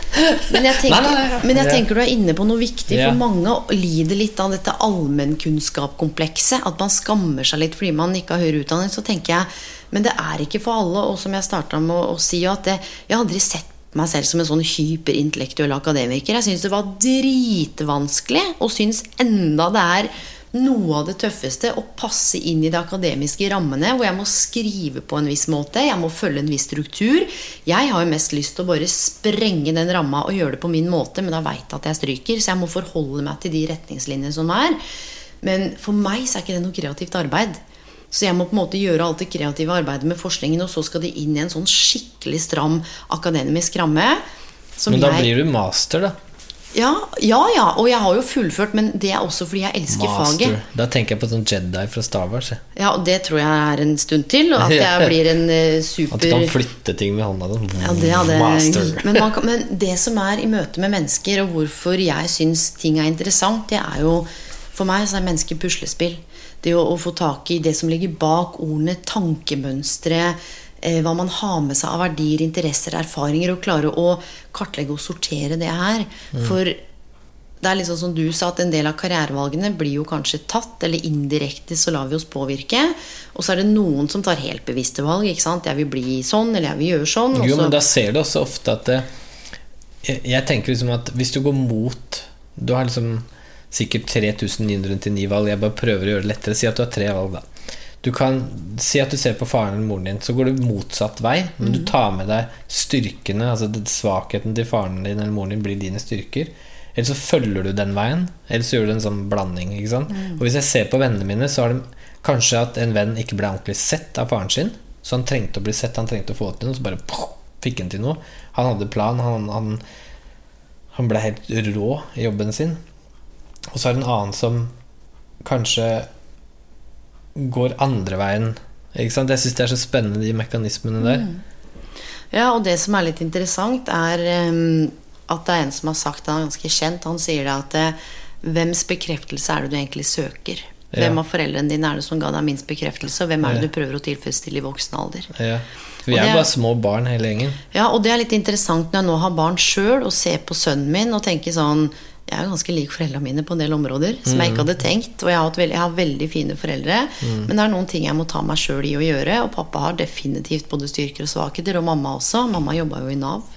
Men jeg tenker, Nei, nei, nei. men jeg tenker du er inne på noe viktig, Ja. for mange lider litt av dette allmennkunnskapskomplekset. At man skammer seg litt fordi man ikke har høyere utdanning. Så tenker jeg, Men det er ikke for alle. Og som jeg starta med å, å si, at det, jeg har aldri sett meg selv som en sånn hyperintellektuell akademiker. Jeg syns det var dritvanskelig, og syns enda det er noe av det tøffeste å passe inn i de akademiske rammene, hvor jeg må skrive på en viss måte, jeg må følge en viss struktur. Jeg har jo mest lyst til å bare sprenge den ramma og gjøre det på min måte, men da veit jeg at jeg stryker, så jeg må forholde meg til de retningslinjene som er. Men for meg så er ikke det noe kreativt arbeid. Så jeg må på en måte gjøre alt det kreative arbeidet med forskningen, og så skal det inn i en sånn skikkelig stram akademisk ramme. Men da jeg- blir du master, da. Ja, ja, ja, og jeg har jo fullført, men det er også fordi jeg elsker faget. Da tenker jeg på sånn Jedi fra Star Wars. jeg. Ja, og det tror jeg er en stund til, og at jeg blir en uh, super At du kan flytte ting med hånda. Ja, det hadde Master. men, man kan, men det som er i møte med mennesker, og hvorfor jeg syns ting er interessant, det er jo For meg så er mennesker puslespill. Det å, å få tak i det som ligger bak ordene, tankemønstre, hva man har med seg av verdier, interesser, erfaringer, og klare å kartlegge og sortere det her. For det er liksom som du sa, at en del av karrierevalgene blir jo kanskje tatt, eller indirekte så lar vi oss påvirke. Og så er det noen som tar helt bevisste valg. ikke sant? Jeg vil bli sånn, eller jeg vil gjøre sånn. Jo, men da ser du også ofte at det, jeg, jeg tenker liksom at hvis du går mot Du har liksom sikkert 3999 valg. Jeg bare prøver å gjøre det lettere. Si at du har tre valg, da. Du kan Si at du ser på faren eller moren din, så går du motsatt vei, men du tar med deg styrkene, altså svakheten til faren din eller moren din blir dine styrker. Eller så følger du den veien, eller så gjør du en sånn blanding. Sant? Og hvis jeg ser på vennene mine, så har de kanskje at en venn ikke ble ordentlig sett av faren sin. Så han trengte å bli sett, han trengte å få til noe, så bare poff, fikk han til noe. Han hadde plan, han, han, han ble helt rå i jobben sin. Og så er det en annen som kanskje går andre veien. Ikke sant? Jeg syns det er så spennende, de mekanismene der. Ja, og det som er litt interessant, er um, at det er en som har sagt det, han er ganske kjent, han sier det at eh, Hvems bekreftelse er det du egentlig søker? Hvem av foreldrene dine er det som ga deg minst bekreftelse, og hvem er det Ja. du prøver å tilfredsstille i voksen alder? Ja. Vi er, er bare små barn, hele gjengen. Ja, og det er litt interessant når jeg nå har barn sjøl, og ser på sønnen min og tenker sånn Jeg er ganske lik foreldrene mine på en del områder som jeg ikke hadde tenkt. Og jeg har, veldig, jeg har veldig fine foreldre, men det er noen ting jeg må ta meg sjøl i å gjøre. Og pappa har definitivt både styrker og svakheter, og mamma også. Mamma jobba jo i Nav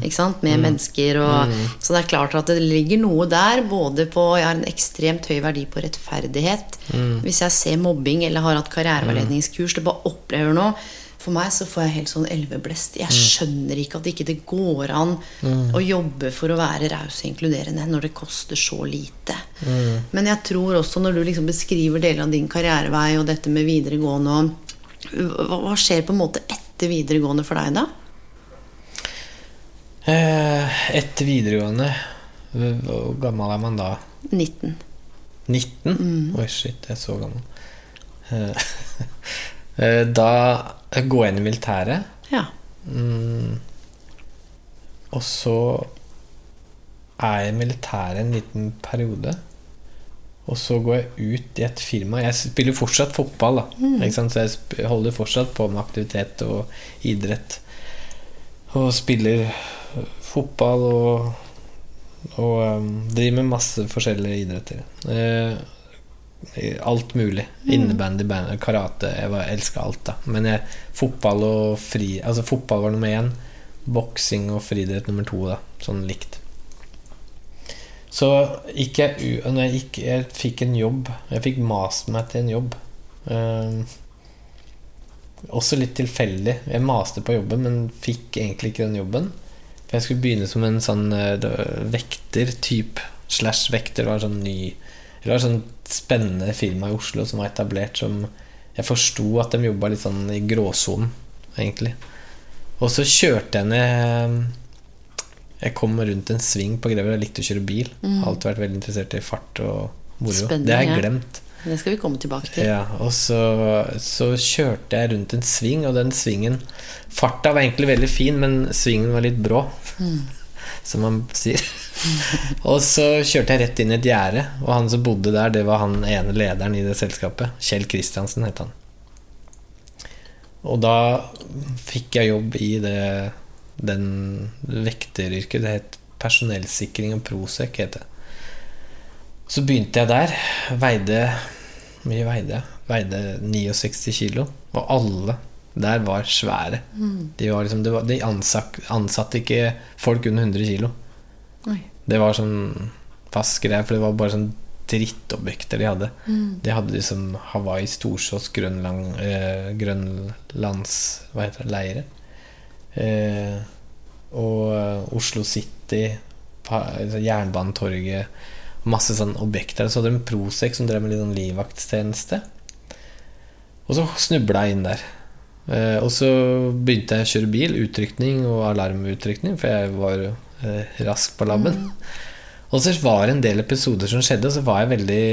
ikke sant? med mennesker. Og, Så det er klart at det ligger noe der, både på Jeg har en ekstremt høy verdi på rettferdighet. Hvis jeg ser mobbing eller har hatt karriereveiledningskurs, det bare opplever noe for meg så får jeg helt sånn elveblest. Jeg skjønner ikke at ikke det går an å jobbe for å være raus og inkluderende når det koster så lite. Men jeg tror også når du liksom beskriver deler av din karrierevei og dette med videregående hva, hva skjer på en måte etter videregående for deg, da? Eh, Etter videregående Hvor gammel er man da? 19. 19? Mm. Oi, shit, jeg er så gammel. Eh, Da går jeg inn i militæret. Ja. Mm. Og så er jeg i militæret en liten periode. Og så går jeg ut i et firma. Jeg spiller fortsatt fotball, da. Sant? Så jeg holder fortsatt på med aktivitet og idrett. Og spiller fotball og, og um, driver med masse forskjellige idretter. Eh, alt mulig. Innebandy, band, karate. Jeg var- elska alt, da. Men jeg, fotball og fri Altså fotball var nummer én. Boksing og friidrett nummer to, da. Sånn likt. Så gikk jeg u... Når jeg, gikk, jeg fikk en jobb Jeg fikk mast meg til en jobb. Eh, også litt tilfeldig. Jeg maste på jobben, men fikk egentlig ikke den jobben. For jeg skulle begynne som en sånn eh, vekter-type. Slash vekter var en sånn ny Det var sånn spennende firma i Oslo som var etablert som Jeg forsto at de jobba litt sånn i gråsonen, egentlig. Og så kjørte jeg ned Jeg kom rundt en sving på Grever. Jeg likte å kjøre bil. Har alltid vært veldig interessert i fart og moro. Det har jeg ja. glemt. Det skal vi komme tilbake til. Ja, og så, så kjørte jeg rundt en sving, og den svingen Farta var egentlig veldig fin, men svingen var litt brå, som man sier. og så kjørte jeg rett inn i et gjerde, og han som bodde der, det var han ene lederen i det selskapet. Kjell Kristiansen het han. Og da fikk jeg jobb i det den vekteryrket. Det het personellsikring og Prosec. Så begynte jeg der. Veide mye veide jeg? Veide 69 kilo. Og alle der var svære. De, var liksom, var, de ansatte, ansatte ikke folk under 100 kilo. Oi. Det var sånn fast greie, for det var bare sånn drittobjekter de hadde. De hadde liksom Hawaii, Storsås, Grønland, eh, Grønlands Hva heter det? Leire. Eh, og eh, Oslo City, altså Jernbanetorget Masse sånne objekter. Så hadde de Prosec som drev med litt sånn livvaktstjeneste. Og så snubla jeg inn der. Eh, og så begynte jeg å kjøre bil, utrykning og alarmutrykning, for jeg var eh, rask på labben. Og så var det en del episoder som skjedde, og så var jeg veldig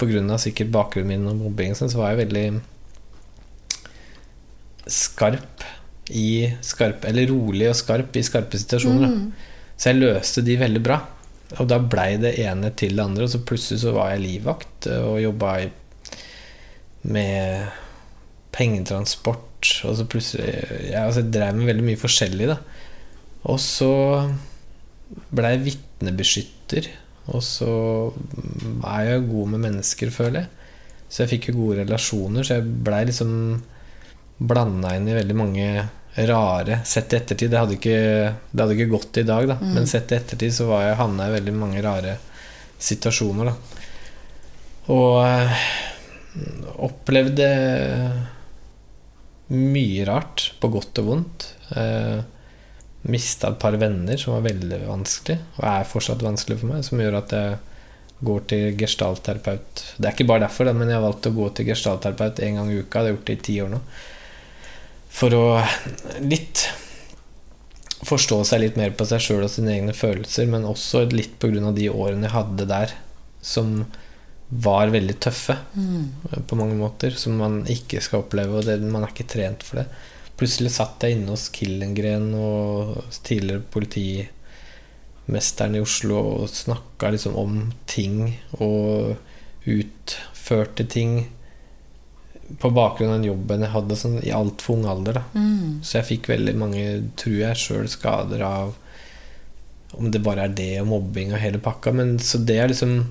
På grunn av sikkert bakgrunnen min og mobbing, sånn, så var jeg veldig skarp i skarp Eller rolig og skarp i skarpe situasjoner. Mm. Så jeg løste de veldig bra. Og da blei det ene til det andre, og så plutselig så var jeg livvakt og jobba med pengetransport. Og så plutselig Jeg, altså, jeg drev med veldig mye forskjellig, da. Og så ble jeg vitnebeskytter. Og så er jeg god med mennesker, føler jeg. Så jeg fikk jo gode relasjoner, så jeg blei liksom blanda inn i veldig mange rare Sett i ettertid, det hadde ikke, det hadde ikke gått i dag, da. Men sett i ettertid så var jeg havna i veldig mange rare situasjoner, da. Og eh, opplevde mye rart, på godt og vondt. Eh, Mista et par venner som var veldig vanskelig, og er fortsatt vanskelig for meg, som gjør at jeg går til gestaltterapeut. Det er ikke bare derfor, men jeg har valgt å gå til gestaltterapeut en gang i uka. Det har jeg gjort det i ti år nå. For å litt forstå seg litt mer på seg sjøl og sine egne følelser, men også litt av de årene jeg hadde der, som var veldig tøffe mm. på mange måter, som man ikke skal oppleve, og det, man er ikke trent for det. Plutselig satt jeg inne hos Killengren og tidligere politimesteren i Oslo og snakka liksom om ting og utførte ting på bakgrunn av den jobben jeg hadde sånn, i altfor ung alder. Da. Så jeg fikk veldig mange, tror jeg sjøl, skader av om det bare er det og mobbing og hele pakka. Men så det er liksom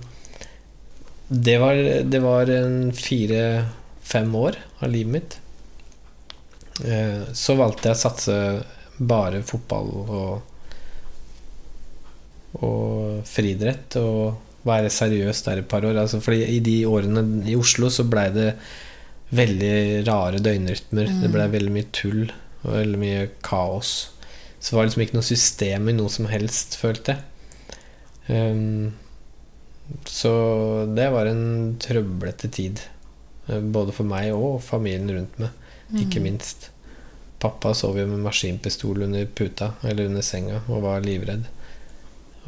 Det var, det var en fire-fem år av livet mitt. Eh, Så valgte jeg å satse bare fotball og og friidrett og være seriøs der et par år. Altså, fordi i de årene i Oslo så blei det veldig rare døgnrytmer. Det blei veldig mye tull og veldig mye kaos. Så det var liksom ikke noe system i noe som helst, følte jeg. Um, så det var en trøblete tid. eh, Både for meg og familien rundt meg, ikke minst. Pappa sov jo med maskinpistol under puta, eller under senga, og var livredd.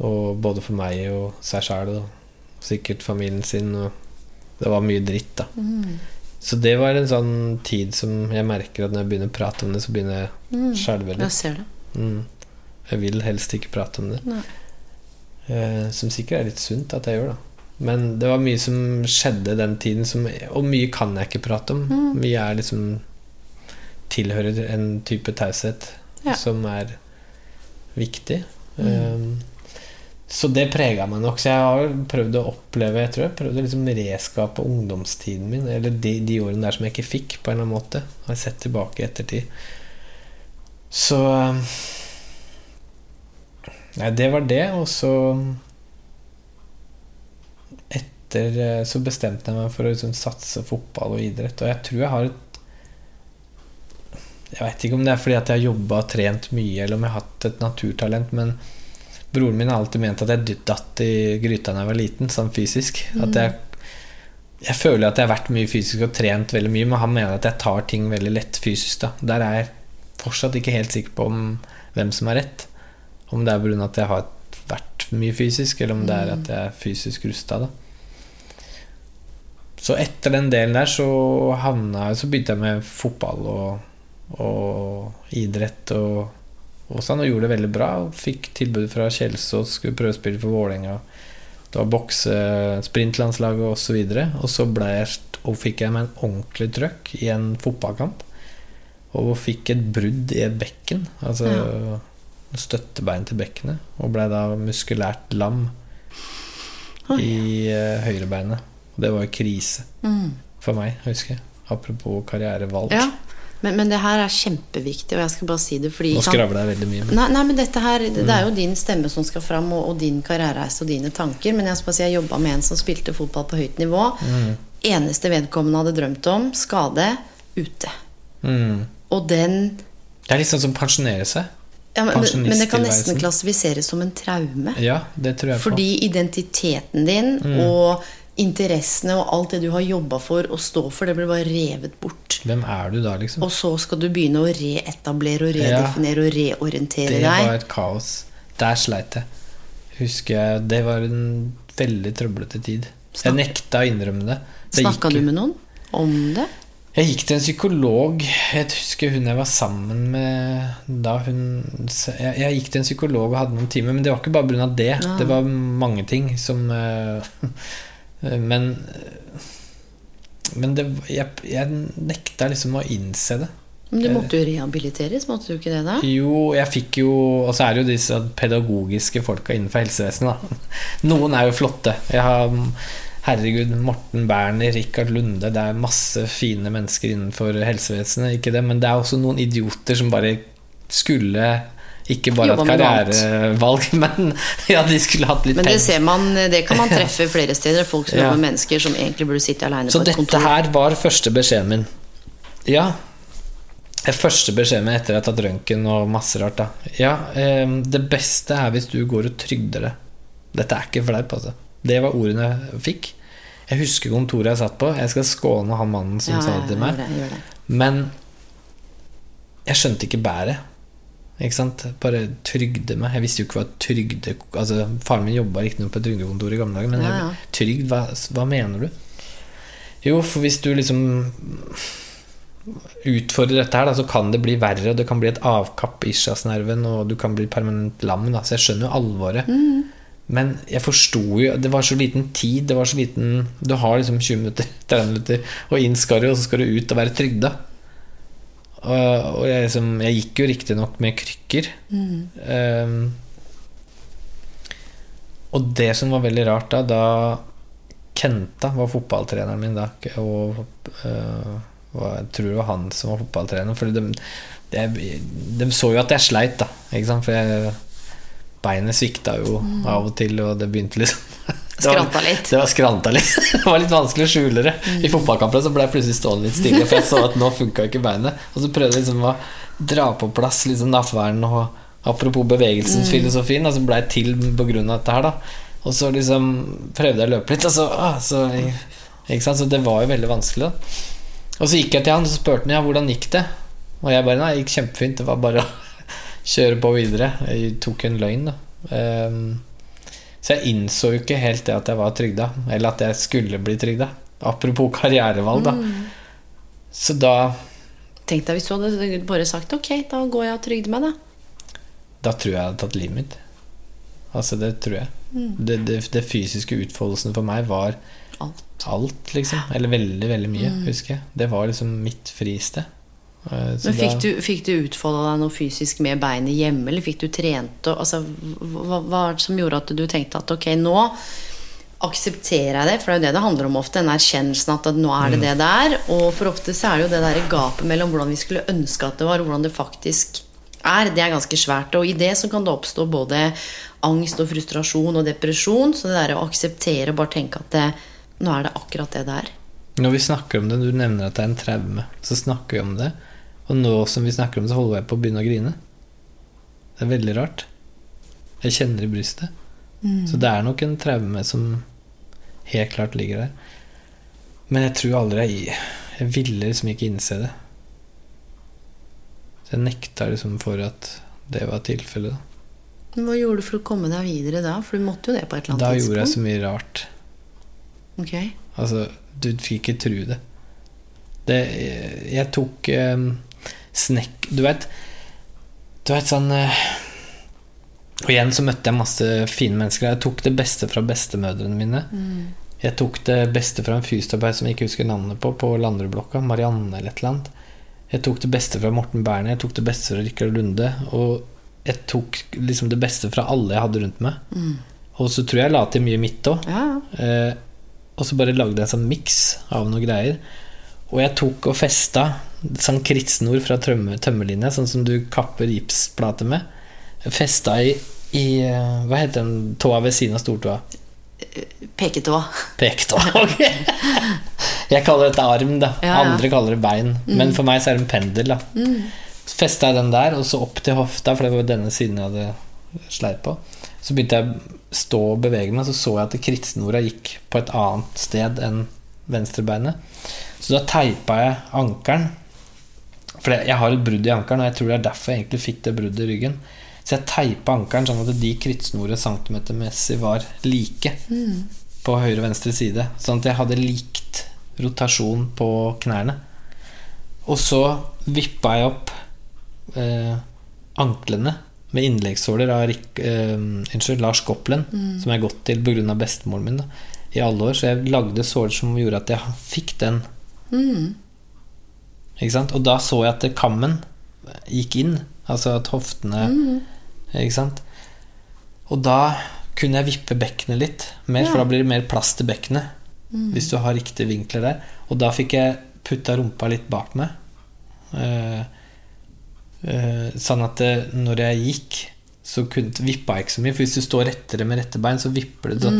Og både for meg og seg sjæl, og sikkert familien sin. Og det var mye dritt, da. Så det var en sånn tid som jeg merker at når jeg begynner å prate om det, så begynner jeg å skjelve litt. det. Mm. Jeg vil helst ikke prate om det. Nei. Eh, som sikkert er litt sunt at jeg gjør, da. Men det var mye som skjedde den tiden, som, og mye kan jeg ikke prate om. Mm. Mye er liksom tilhører en type taushet Ja. som er viktig. Mm. Eh, så det prega meg nok. Så jeg har prøvd å oppleve Jeg tror jeg prøvde å liksom reskape ungdomstiden min, eller de, de årene der som jeg ikke fikk, på en eller annen måte. Har jeg sett tilbake i ettertid. Så eh, Nei, det var det, og så Etter eh, så bestemte jeg meg for å liksom satse fotball og idrett, og jeg tror jeg har et Jeg veit ikke om det er fordi at jeg har jobba og trent mye, eller om jeg har hatt et naturtalent, men broren min har alltid ment at jeg datt i gryta da jeg var liten, sånn fysisk. At jeg jeg føler at jeg har vært mye fysisk og trent veldig mye, men han mener at jeg tar ting veldig lett fysisk. Da. Der er jeg fortsatt ikke helt sikker på om hvem som har rett. Om det er pga. at jeg har vært mye fysisk, eller om det er at jeg er fysisk rusta. Så etter den delen der så havna Så begynte jeg med fotball og, og idrett og, og sånn, og gjorde det veldig bra. Og fikk tilbud fra Kjelsås, skulle prøvespille for Vålerenga. Det var bokse, sprintlandslaget osv. Og så ble jeg, og fikk jeg meg en ordentlig trøkk i en fotballkamp. Og fikk et brudd i et bekken. Altså støttebein til bekkenet. Og ble da muskulært lam i uh, høyrebeinet. Og det var jo krise for meg, husker jeg. Apropos karrierevalg. Ja. Men, men det her er kjempeviktig, og jeg skal bare si det fordi Nå skravler jeg veldig mye. Nei, nei, men dette her Det er jo din stemme som skal fram, og, og din karrierereise og dine tanker. Men jeg skal bare si jeg jobba med en som spilte fotball på høyt nivå. Eneste vedkommende hadde drømt om, skade, ute. mm. Og den Det er litt sånn som pensjonere seg. Ja, men, men det kan nesten klassifiseres som en traume. Ja, det tror jeg på. Fordi identiteten din og interessene og alt det du har jobba for og stå for, det blir bare revet bort. Hvem er du da, liksom? Og så skal du begynne å reetablere og Ja. redefinere og reorientere deg. Det var et kaos. Der sleit jeg. Husker jeg Det var en veldig trøblete tid. Jeg nekta å innrømme det. det Snakka du med noen om det? Jeg gikk til en psykolog. Jeg husker hun jeg var sammen med da hun Jeg, jeg gikk til en psykolog og hadde noen timer, men det var ikke bare pga. det. Ja. Det var mange ting som eh, Men Men det, jeg, jeg nekta liksom å innse det. Men du måtte jo rehabiliteres, måtte du ikke det da? Jo, jeg fikk jo Og så er det jo disse pedagogiske folka innenfor helsevesenet, da. Noen er jo flotte. Jeg har Herregud, Morten Berner, Rikard Lunde Det er masse fine mennesker innenfor helsevesenet, ikke det, men det er også noen idioter som bare skulle ikke bare Jobba annet. karrierevalg, men ja, de skulle hatt litt Men det ser man, det kan man treffe flere steder. Folk som Ja. jobber med mennesker som egentlig burde sitte aleine Så på et dette her var første beskjeden min. Ja. Første beskjeden min etter at jeg har tatt røntgen og masse rart. Da. Ja, eh, det beste er hvis du går og trygder det. Dette er ikke fleip, altså. Det var ordene jeg fikk. Jeg husker kontoret jeg satt på. Jeg skal skåne han mannen som Ja, sa det til meg. det, gjør det. Men jeg skjønte ikke bæret. Ikke sant? Bare trygde meg. Jeg visste jo ikke hva trygde Altså, Faren min jobba riktignok på et trygdekontor i gamle dager, men Ja, jeg, ja. trygd, hva, hva mener du? Jo, for hvis du liksom utfordrer dette her, da, så kan det bli verre, og det kan bli et avkapp i ischiasnerven, og du kan bli permanent lam. Da. Så jeg skjønner jo alvoret. Men jeg forsto jo Det var så liten tid. Det var så liten Du har liksom 20 minutter, 30 minutter, og inn skal du, og så skal du ut og være trygda. Og, jeg, liksom, jeg gikk jo riktignok med krykker. Um, og det som var veldig rart da, da Kenta var fotballtreneren min da, og uh, jeg tror det var han som var fotballtrener. For de, de, de så jo at jeg sleit, da. Ikke sant? For jeg, beinet svikta jo av og til, og det begynte liksom det var- Skranta litt. Det var skranta litt. Det var litt vanskelig å skjule det. I fotballkampen så ble jeg plutselig stående litt stille, for jeg så at nå funka ikke beinet. Og så prøvde jeg liksom å dra på plass liksom nattverden og apropos bevegelsens filosofi, Og så ble jeg til av dette her, da. Og så liksom prøvde jeg å løpe litt, og så, ah, så Ikke sant? Så det var jo veldig vanskelig, da. Og så gikk jeg til han og så spurte han ja, hvordan gikk det. Og jeg bare nei, det gikk kjempefint. Det var bare å kjøre på videre. Jeg tok en løgn, da. Ehm, så jeg innså jo ikke helt det at jeg var trygda, eller at jeg skulle bli trygda. Apropos karrierevalg, da. Så da Tenk deg hvis du hadde bare sagt ok, da går jeg og trygder meg, da. Da tror jeg jeg hadde tatt livet mitt. Altså, det tror jeg. Det, det, det fysiske utfoldelsen for meg var Alt. alt, liksom. Eller veldig, veldig mye, husker jeg. Det var liksom mitt fristed. Eh, så Men fikk du, fikk du utfolda deg noe fysisk med beinet hjemme, eller fikk du trent og altså, hva, hva som gjorde at du tenkte at ok, nå aksepterer jeg det? For det er jo det det handler om ofte, den erkjennelsen at nå er det det det er. Og for ofte så er det jo det der gapet mellom hvordan vi skulle ønske at det var, og hvordan det faktisk er. Det er ganske svært. Og i det så kan det oppstå både angst og frustrasjon og depresjon. Så det der å akseptere og bare tenke at det, nå er det akkurat det det er. Når vi snakker om det, du nevner at det er en traume, så snakker vi om det. Og nå som vi snakker om det, så holder jeg på å begynne å grine. Det er veldig rart. Jeg kjenner i brystet. Så det er nok en traume som helt klart ligger der. Men jeg tror aldri jeg Jeg ville liksom ikke innse det. Så jeg nekta liksom for at det var tilfellet. da. Hva gjorde du for å komme deg videre da? For du måtte jo det på et eller annet Da tidspunkt. gjorde jeg så mye rart. Ok. Altså, du fikk ikke tro det. det jeg tok eh, snekk Du vet Du vet sånn eh, Og igjen så møtte jeg masse fine mennesker. Jeg tok det beste fra bestemødrene mine. Jeg tok det beste fra en fysioterapeut som jeg ikke husker navnet på, på Landreblokka. Marianne eller et eller annet. Jeg tok det beste fra Morten Berner, jeg tok det beste fra Rikard Lunde. Og jeg tok liksom det beste fra alle jeg hadde rundt meg. Og så tror jeg jeg la til mye mitt òg. Ja. Eh, og så bare lagde jeg en sånn miks av noen greier. Og jeg tok og festa sånn krittsnor fra tømmerlinja, sånn som du kapper gipsplate med. Festa i, i eh, Hva heter den tåa ved siden av stortåa? Peketå. Peketåa. ok. Jeg kaller dette arm, da. Ja, ja. Andre kaller det bein. Men for meg så er det en pendel. da Så festa jeg den der, og så opp til hofta, for det var denne siden jeg hadde sleit på. Så begynte jeg å stå og bevege meg, så så jeg at krittsnora gikk på et annet sted enn venstrebeinet. Så da teipa jeg ankelen. For jeg har et brudd i ankelen, og jeg tror det er derfor jeg egentlig fikk det bruddet i ryggen. Så jeg teipa ankelen sånn at de krittsnorene centimetermessig var like på høyre og venstre side. Sånn at jeg hadde likt rotasjon på knærne. Og så vippa jeg opp eh, anklene med innleggssåler av Rik, eh, unnskyld, Lars Goplen, som jeg har gått til pga. bestemoren min da, i alle år. Så jeg lagde såler som gjorde at jeg fikk den. Ikke sant? Og da så jeg at kammen gikk inn, altså at hoftene Ikke sant? Og da kunne jeg vippe bekkenet litt mer, for da blir det mer plass til bekkenet. Hvis du har riktige vinkler der. Og da fikk jeg putta rumpa litt bak meg. Uh, uh, sånn at det, når jeg gikk, så vippa jeg ikke så mye. For hvis du står rettere med rette bein, så vipper du, så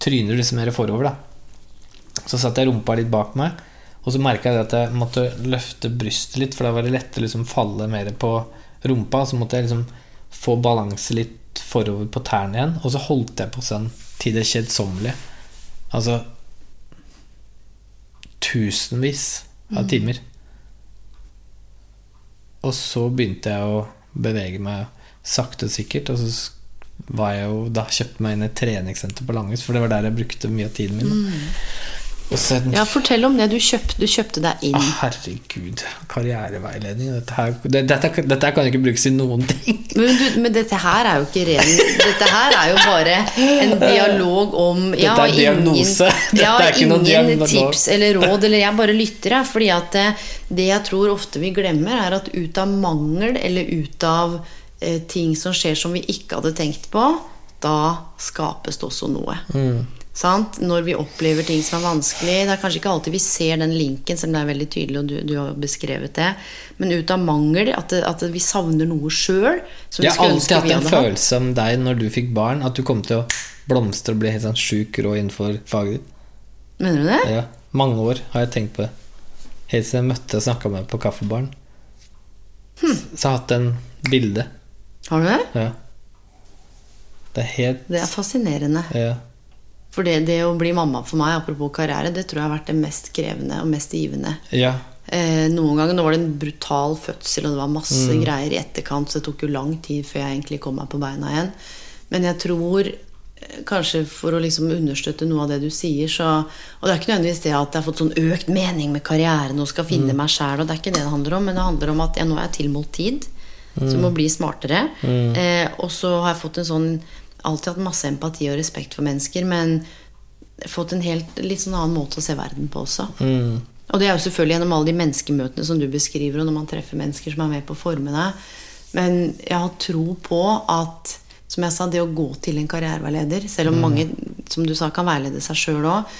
tryner du liksom mer forover. da Så satte jeg rumpa litt bak meg, og så merka jeg at jeg måtte løfte brystet litt, for da var det lettere liksom falle mer på rumpa. Så måtte jeg liksom få balanse litt forover på tærne igjen, og så holdt jeg på sånn til det kjedsommelige. Altså tusenvis av timer. Og så begynte jeg å bevege meg sakte sikkert. Og så var jeg jo da kjøpte meg inn i et treningssenter på Langhus, for det var der jeg brukte mye av tiden min. Mm. Mm. Ja, fortell om det. Du kjøpte, du kjøpte deg inn. Herregud. Karriereveiledning. Dette, her, dette, dette kan ikke brukes i noen ting. Men, du, men dette her er jo ikke ren Dette her er jo bare en dialog om ja, Dette er diagnose. ingen, har er ingen diagnose. tips eller råd, eller jeg bare lytter, jeg. Fordi at eh, det jeg tror ofte vi glemmer, er at ut av mangel eller ut av ting som skjer som vi ikke hadde tenkt på, da skapes det også noe. Mm. Sant? Når vi opplever ting som er vanskelig. Det er kanskje ikke alltid vi ser den linken, selv om det er veldig tydelig, og du, du har beskrevet det. Men ut av mangel, at, det, at vi savner noe sjøl. Jeg har alltid hatt en følelse om deg når du fikk barn, at du kom til å blomstre og bli helt sånn sjuk rå innenfor faget ditt. Mener du det? Ja, mange år har jeg tenkt på det. Helt siden jeg møtte og snakka med på Kaffebaren. Hm. Så jeg har hatt en bilde. Har du det? Ja. Det er helt Det er fascinerende. ja. For det, det å bli mamma for meg, apropos karriere, det tror jeg har vært det mest krevende og mest givende. ja. Eh, noen ganger var det en brutal fødsel, og det var masse greier i etterkant, så det tok jo lang tid før jeg egentlig kom meg på beina igjen. Men jeg tror eh, kanskje for å liksom understøtte noe av det du sier, så Og det er ikke nødvendigvis det at jeg har fått sånn økt mening med karrieren og skal finne meg sjæl, og det er ikke det det handler om, men det handler om at jeg nå er tilmålt tid, jeg må bli smartere. Eh, og så har jeg fått en sånn Alltid hatt masse empati og respekt for mennesker, men fått en helt litt sånn annen måte å se verden på også. Mm. Og det er jo selvfølgelig gjennom alle de menneskemøtene som du beskriver, og når man treffer mennesker som er med på å forme deg. Men jeg har tro på at, som jeg sa, det å gå til en karriereveileder, selv om mange, som du sa, kan veilede seg sjøl òg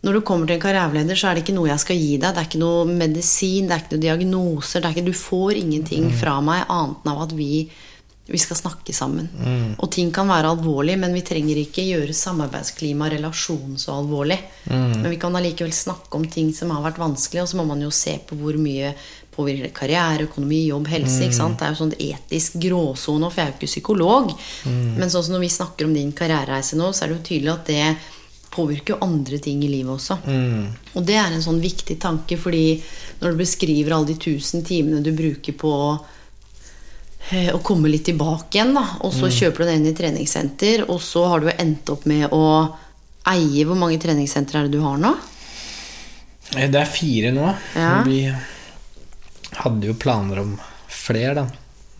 Når du kommer til en karriereveileder, så er det ikke noe jeg skal gi deg. Det er ikke noe medisin, det er ikke noe diagnoser. Det er ikke, du får ingenting fra meg annet enn av at vi vi skal snakke sammen. Og ting kan være alvorlig, men vi trenger ikke gjøre samarbeidsklima og relasjon så alvorlig. Men vi kan allikevel snakke om ting som har vært vanskelig, og så må man jo se på hvor mye påvirker det karriere, økonomi, jobb, helse. ikke sant? Det er jo sånn etisk gråsone, for jeg er jo ikke psykolog. Men sånn som når vi snakker om din karrierereise nå, så er det jo tydelig at det påvirker jo andre ting i livet også. Og det er en sånn viktig tanke, fordi når du beskriver alle de tusen timene du bruker på eh, å komme litt tilbake igjen, da. Og så kjøper du deg inn i treningssenter, og så har du endt opp med å eie Hvor mange treningssentre er det du har nå? Eh, Det er fire nå. Ja. Vi hadde jo planer om flere, da.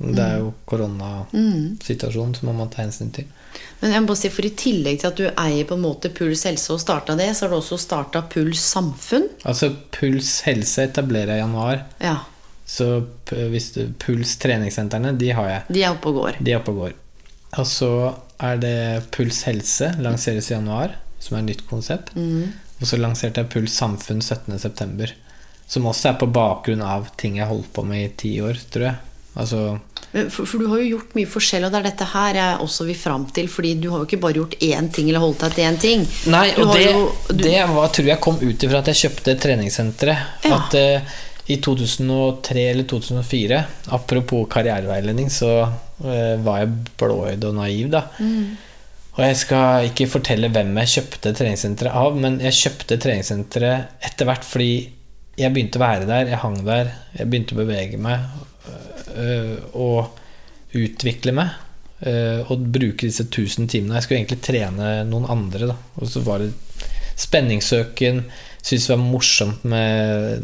Det er jo koronasituasjonen som man må ta hensyn til. Men jeg må bare si, for i tillegg til at du eier på en måte Puls helse og starta det, så har du også starta Puls samfunn. Altså Puls helse etablerer jeg i januar. Ja. Så hvis du, Puls treningssentrene, de har jeg. De er oppe og går. De er oppe og går. Og så er det Puls helse, lanseres i januar, som er et nytt konsept. Og så lanserte jeg Puls samfunn 17.9., som også er på bakgrunn av ting jeg holdt på med i ti år, tror jeg. Altså For, for du har jo gjort mye forskjell, og det er dette her jeg også vil fram til. Fordi du har jo ikke bare gjort én ting eller holdt deg til én ting. Nei, og det, jo- du- det var, tror jeg kom ut ifra at jeg kjøpte treningssenteret. Ja. At uh, i 2003 eller 2004, apropos karriereveiledning, så uh, var jeg blåøyd og naiv, da. Mm. Og jeg skal ikke fortelle hvem jeg kjøpte treningssenteret av, men jeg kjøpte treningssenteret etter hvert fordi jeg begynte å være der, jeg hang der, jeg begynte å bevege meg øh, og utvikle meg. øh, og bruke disse 1000 timene. Jeg skulle egentlig trene noen andre, da. Og så var det spenningssøken. Syntes det var morsomt med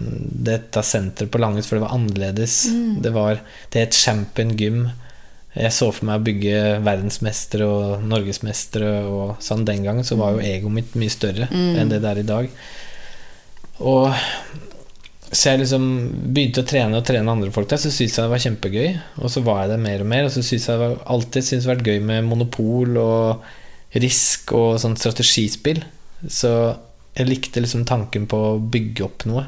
dette senteret på Langhus, for det var annerledes. Det var Det het Champion Gym. Jeg så for meg å bygge verdensmestere og norgesmestere og sånn. Den gangen så var jo egoet mitt mye større enn det det er i dag. Og så jeg liksom begynte å trene og trene andre folk der, så syntes jeg det var kjempegøy. Og så var jeg der mer og mer, og så syntes jeg det var, alltid syntes det vært gøy med monopol og risk og sånn strategispill. Så jeg likte liksom tanken på å bygge opp noe.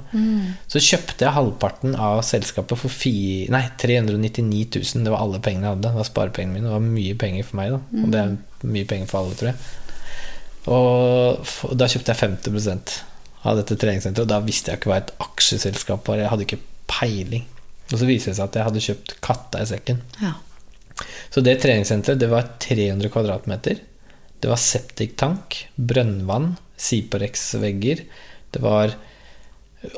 Så kjøpte jeg halvparten av selskapet for fi, nei, 399 000. Det var alle pengene jeg hadde. Det var sparepengene mine. Det var mye penger for meg, da. Og det er mye penger for alle, tror jeg. Og da kjøpte jeg 50 av dette treningssenteret, og da visste jeg ikke hva et aksjeselskap var. Jeg hadde ikke peiling. Og så viser det seg at jeg hadde kjøpt katta i sekken. Ja. Så det treningssenteret det var 300 kvadratmeter. Det var septiktank, brønnvann, Siporex-vegger. Det var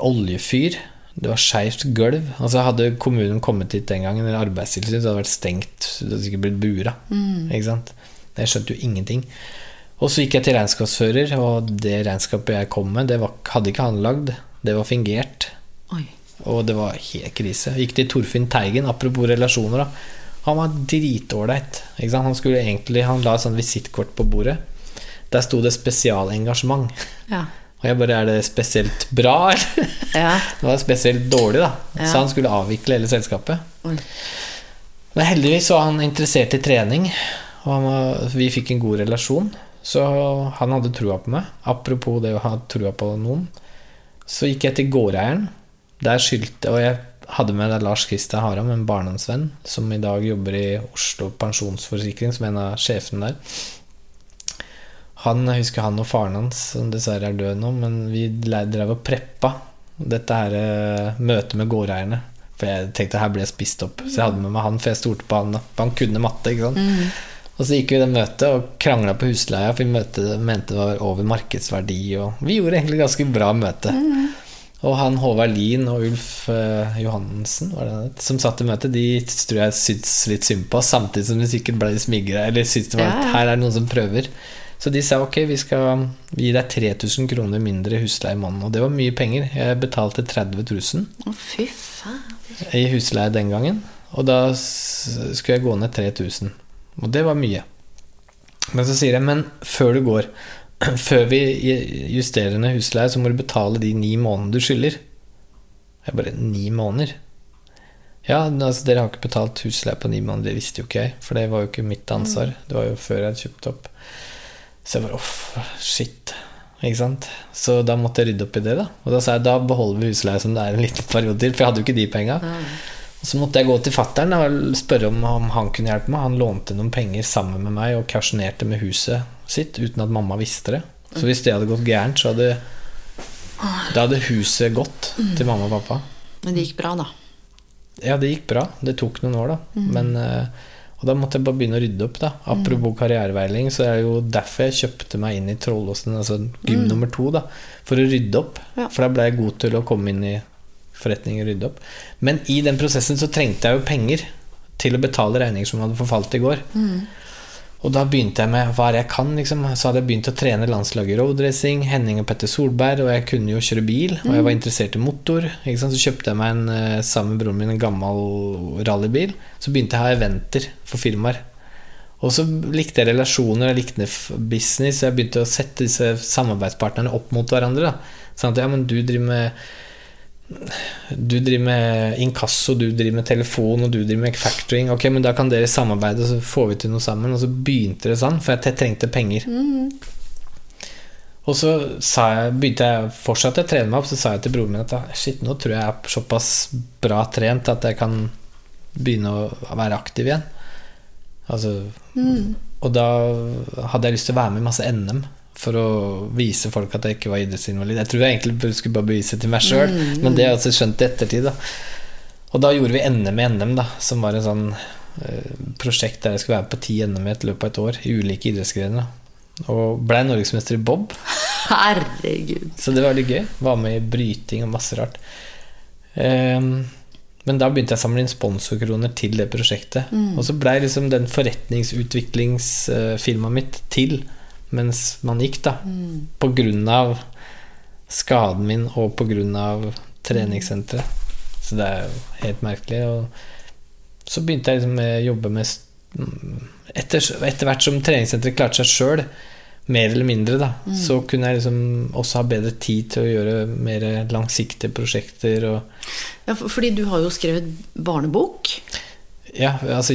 oljefyr. Det var skeivt gulv. Altså Hadde kommunen kommet hit den gangen, eller Arbeidstilsynet, så hadde det vært stengt. Det hadde sikkert blitt bura. Ikke sant? Jeg skjønte jo ingenting. Og så gikk jeg til regnskapsfører, og det regnskapet jeg kom med, det var, hadde ikke han lagd. Det var fingert. Oi. Og det var helt krise. Gikk til Torfinn Teigen, apropos relasjoner. da Han var dritålreit. Han skulle egentlig Han la et sånt visittkort på bordet. Der sto det 'spesialengasjement'. Ja. Og jeg bare Er det spesielt bra, eller? Ja. Det var spesielt dårlig, da. Ja. Så han skulle avvikle hele selskapet. Oi. Men heldigvis var han interessert i trening, og han var, vi fikk en god relasjon. Så han hadde trua på meg. Apropos det å ha trua på noen. Så gikk jeg til gårdeieren. Der skyldte Og jeg hadde med deg Lars Kristian Haram, en barndomsvenn, som i dag jobber i Oslo Pensjonsforsikring, som en av sjefene der. Han, jeg husker han og faren hans, som dessverre er død nå, men vi drev og preppa dette her eh, møtet med gårdeierne. For jeg tenkte her ble jeg spist opp. Så jeg hadde med meg han, for jeg stolte på han. For han kunne matte. ikke sant? Og så gikk vi i det møtet og krangla på husleia, for vi møte, mente det var over markedsverdi. Og vi gjorde egentlig ganske bra møte. Og han Håvard Lien og Ulf eh, het, som satt i møtet, de tror jeg syntes litt synd på oss, samtidig som de sikkert ble smigra. Eller syntes det var ja. her er det noen som prøver. Så de sa ok, vi skal gi deg 3000 kroner mindre husleie i måneden. Og det var mye penger. Jeg betalte 30 000 Å, fy faen. i husleie den gangen. Og da skulle jeg gå ned 3000. Og det var mye. Men så sier jeg, men før du går, før vi justerer ned husleie, så må du betale de ni månedene du skylder. Jeg bare Ni måneder? Ja, altså dere har ikke betalt husleie på ni måneder. Det visste jo ikke jeg, for det var jo ikke mitt ansvar. Det var jo før jeg hadde kjøpt opp. Så jeg bare uff, shit. Ikke sant? Så da måtte jeg rydde opp i det, da. Og da sa jeg da beholder vi husleie som det er en liten periode til, for jeg hadde jo ikke de penga. Og så måtte jeg gå til fattern og spørre om, om han kunne hjelpe meg. Han lånte noen penger sammen med meg og kausjonerte med huset sitt uten at mamma visste det. Så hvis det hadde gått gærent, så hadde Da hadde huset gått til mamma og pappa. Men det gikk bra, da. Ja, det gikk bra. Det tok noen år, da. Men, eh, og da måtte jeg bare begynne å rydde opp. da Apropos karriereveiling, så er det jo derfor jeg kjøpte meg inn i Trollåsen, altså gym nummer to, da for å rydde opp. Ja. For da ble jeg god til å komme inn i forretning å rydde opp. Men i den prosessen så trengte jeg jo penger til å betale regninger som hadde forfalt i går. Og da begynte jeg med hva jeg kan. Liksom. Så hadde jeg begynt å trene landslaget i roadracing, Henning og Petter Solberg, og jeg kunne jo kjøre bil, og jeg var interessert i motor. Så kjøpte jeg meg en, eh, sammen med broren min en gammel rallybil. Så begynte jeg å ha eventer for firmaer. Og så likte jeg relasjoner, jeg likte business, og jeg begynte å sette disse samarbeidspartnerne opp mot hverandre. Da. Sånn at ja, men du driver med du driver med inkasso, du driver med telefon, og du driver med factoring. Ok, men da kan dere samarbeide, så får vi til noe sammen. Og så begynte det sånn, for jeg trengte penger. Og så sa jeg, begynte jeg fortsatt å trene meg opp, så sa jeg til broren min at ah, shit, nå tror jeg jeg er såpass bra trent at jeg kan begynne å være aktiv igjen. Altså, Og da hadde jeg lyst til å være med i masse NM for å vise folk at jeg ikke var idrettsinvalid. Jeg tror jeg egentlig skulle bare bevise til meg sjøl, men det har jeg altså skjønt i ettertid. Da. Og da gjorde vi NM i NM, da, som var et sånn eh, prosjekt der jeg skulle være med på ti NM i et løp av et år, i ulike idrettsgrener. Og blei norgesmester i bob. Herregud. Så det var veldig gøy. Var med i bryting og masse rart. Um, men da begynte jeg å samle inn sponsorkroner til det prosjektet. Og så blei liksom den forretningsutviklingsfirmaet mitt til mens man gikk, da. På grunn av skaden min og på grunn av treningssenteret. Så det er jo helt merkelig. Og så begynte jeg liksom med å jobbe med etter, etter hvert som treningssenteret klarte seg sjøl, mer eller mindre, da, så kunne jeg liksom også ha bedre tid til å gjøre mer langsiktige prosjekter og Ja, for, fordi du har jo skrevet barnebok. Ja, altså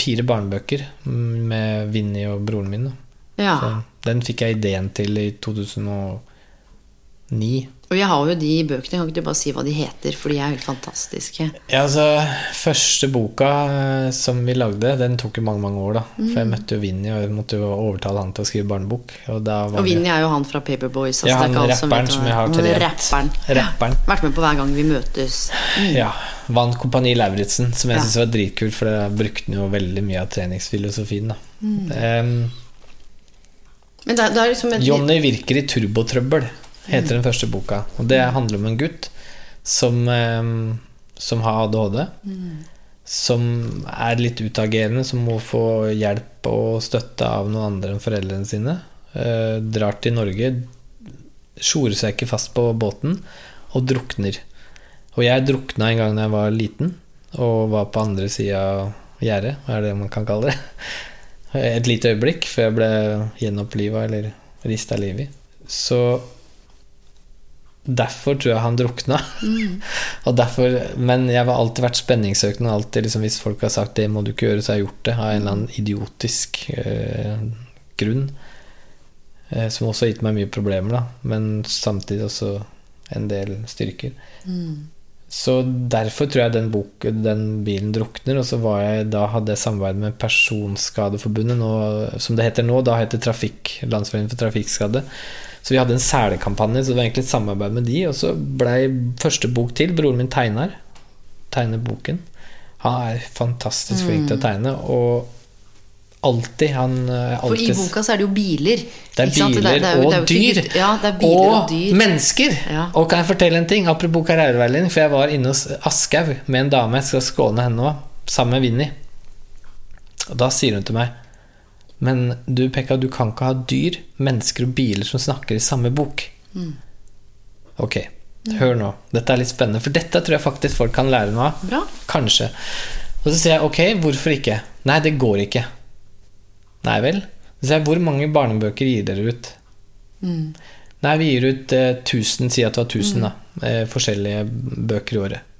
fire barnebøker med Vinni og broren min. Da. Ja. Den fikk jeg ideen til i 2009. Og jeg har jo de bøkene. Kan ikke du bare si hva de heter? For de er helt fantastiske. Ja, altså Første boka eh, som vi lagde, den tok jo mange mange år. da For jeg møtte jo Vinni, og jeg måtte jo overtale han til å skrive barnebok. Og, Og Vinni er jo han fra Paperboys. Altså Ja, det er han som rapperen vet som jeg har trent. Rapperen. Rapperen. Vært med på hver gang vi møtes. Ja. Vant Kompani Lauritzen, som jeg Ja. syntes var dritkult, for det brukte han jo veldig mye av treningsfilosofien. da Mm. Em, Men det, det liksom et Johnny virker i turbotrøbbel, heter Mm. den første boka. Og det handler om en gutt som, eh, som har ADHD. Som er litt utagerende, som må få hjelp og støtte av noen andre enn foreldrene sine. Eh, drar til Norge, sjorer seg ikke fast på båten og drukner. Og jeg drukna en gang da jeg var liten og var på andre sida av gjerdet, hva er det man kan kalle det? Et lite øyeblikk før jeg ble gjenoppliva eller rista liv i. Så derfor tror jeg han drukna. og derfor, men jeg har alltid vært spenningssøkende. Alltid liksom, hvis folk har sagt 'det må du ikke gjøre', så har jeg gjort det. Av en eller annen idiotisk eh, grunn. Eh, som også har gitt meg mye problemer, da. Men samtidig også en del styrker. Så derfor tror jeg den, bok, den bilen drukner. Og så var jeg, da hadde jeg samarbeid med Personskadeforbundet, nå, som det heter nå. Da heter Trafikk, Landsforeningen for trafikkskadde. Så vi hadde en selekampanje, så det var egentlig et samarbeid med de. Og så blei første bok til. Broren min tegner. Tegner boken. Han er fantastisk flink til å tegne. Og alltid han er For i boka så er det jo biler. Det er biler det er det er jo og dyr. Ja, biler og, dyr. mennesker! Ja. Og kan jeg fortelle en ting? Apropos karriereveiledning. For jeg var inne hos Aschehoug med en dame, jeg skal skåne henne òg, sammen med Vinni. Og da sier hun til meg Men du, Pekka, du kan ikke ha dyr, mennesker og biler som snakker i samme bok. Mm. Ok, hør nå. Dette er litt spennende, for dette tror jeg faktisk folk kan lære noe av. Bra. Kanskje. Og så sier jeg ok, hvorfor ikke? Nei, det går ikke. Nei vel. Så jeg hvor mange barnebøker gir dere ut? Nei, vi gir ut eh, 1000, si at det var 1000 da, eh, forskjellige bøker i året.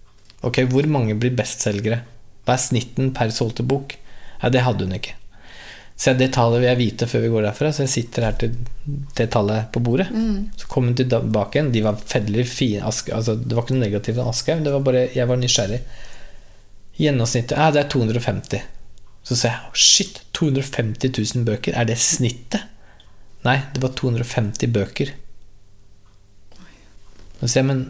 Ok, hvor mange blir bestselgere? Hva er snitten per solgte bok? Ja, det hadde hun ikke. Så jeg, det tallet vil jeg vite før vi går derfra, så jeg sitter her til det tallet på bordet. Så kom hun tilbake igjen. De var fedler fine. Aske, altså, det var ikke noe negativt av Aschehoug, det var bare jeg var nysgjerrig. Gjennomsnittet ja, det er 250. Så ser jeg shit, 250 000 bøker, er det snittet? Nei, det var 250 bøker. Nå sier jeg, men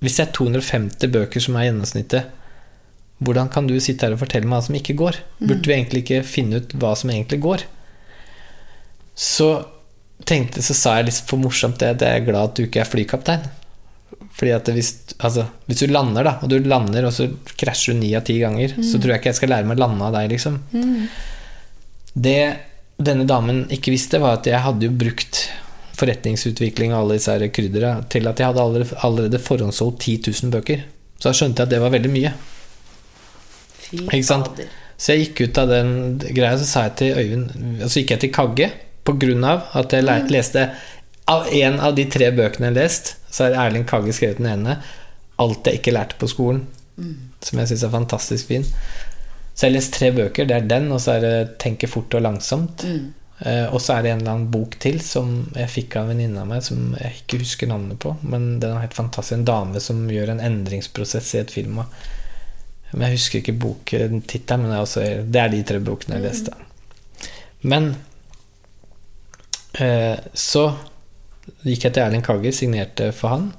hvis det er 250 bøker som er gjennomsnittet, hvordan kan du sitte her og fortelle meg hva som ikke går? Burde vi egentlig ikke finne ut hva som egentlig går? Så tenkte, så sa jeg litt for morsomt det er jeg glad at du ikke er flykaptein. Fordi at hvis, altså, hvis du lander, da, og du lander, og så krasjer du ni av ti ganger, så tror jeg ikke jeg skal lære meg å lande av deg, liksom. Det denne damen ikke visste, var at jeg hadde jo brukt forretningsutvikling og alle disse her til at jeg hadde allerede, allerede forhåndssolgt 10 000 bøker. Så da skjønte jeg at det var veldig mye. Fy Ikke sant? fader. Så jeg gikk ut av den greia, så sa jeg til Øyvind Og så gikk jeg til Kagge på grunn av at jeg le- leste Av en av de tre bøkene jeg har lest, så har Erling Kagge skrevet den ene 'Alt jeg ikke lærte på skolen', som jeg syns er fantastisk fin. Så jeg har lest tre bøker. Det er den, og så er det 'Tenke fort og langsomt'. Eh, og så er det en eller annen bok til som jeg fikk av en venninne av meg, som jeg ikke husker navnet på. Men den er helt fantastisk. En dame som gjør en endringsprosess i et firma. Men jeg husker ikke boktittelen, men det er, også, det er de tre bokene jeg leste. Men eh, så gikk jeg til Erlend Kagge, signerte for han.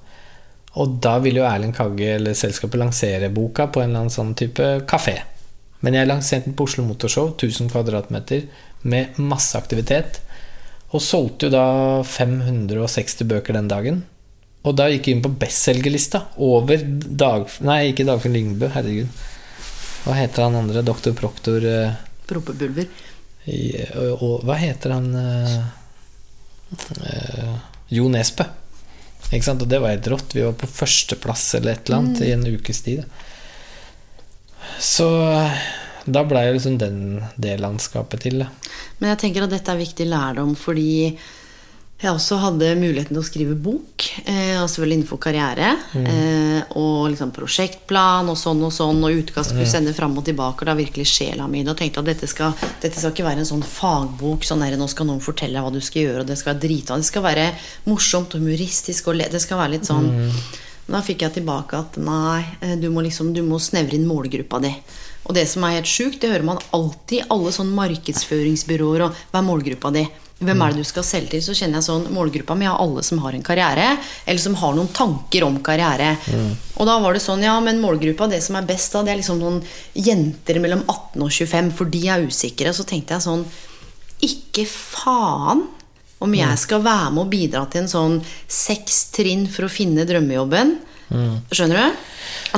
Og da ville jo Erlend Kagge eller selskapet lansere boka på en eller annen sånn type kafé. Men jeg lanserte den på Oslo Motorshow, 1000 kvadratmeter, med masse aktivitet. Og solgte jo da 560 bøker den dagen. Og da gikk jeg inn på bestselgerlista over Dag... Nei, ikke Dagfinn Lyngbø, herregud. Hva heter han andre? Doktor Proktor eh, Propepulver. i, og, og hva heter han eh, eh, Jo Nesbø. Ikke sant? Og det var helt rått. Vi var på førsteplass eller et eller annet i en ukes tid. da. Så eh, da blei jo liksom den det landskapet til. Da. Men jeg tenker at dette er viktig lærdom fordi jeg også hadde muligheten til å skrive bok, eh, og selvfølgelig innenfor karriere. Eh, og liksom prosjektplan og sånn og sånn, og utkast skulle sende fram og tilbake. Og da virkelig sjela mi. Og tenkte at dette skal, dette skal ikke være en sånn fagbok. Sånn der, nå skal noen fortelle deg hva du skal gjøre, og det skal være drita. Det skal være morsomt og humoristisk, og det skal være litt sånn Men da fikk jeg tilbake at nei, eh, du må liksom Du må snevre inn målgruppa di. Og det som er helt sjukt, det hører man alltid i alle sånne markedsføringsbyråer og hva er målgruppa di? Hvem er det du skal selge til? Så kjenner jeg sånn Målgruppa mi er alle som har en karriere, eller som har noen tanker om karriere. Og da var det sånn, ja, men målgruppa, det som er best da, det er liksom noen jenter mellom 18 og 25, for de er usikre. Så tenkte jeg sånn Ikke faen om jeg skal være med og bidra til en sånn seks trinn for å finne drømmejobben. Skjønner du?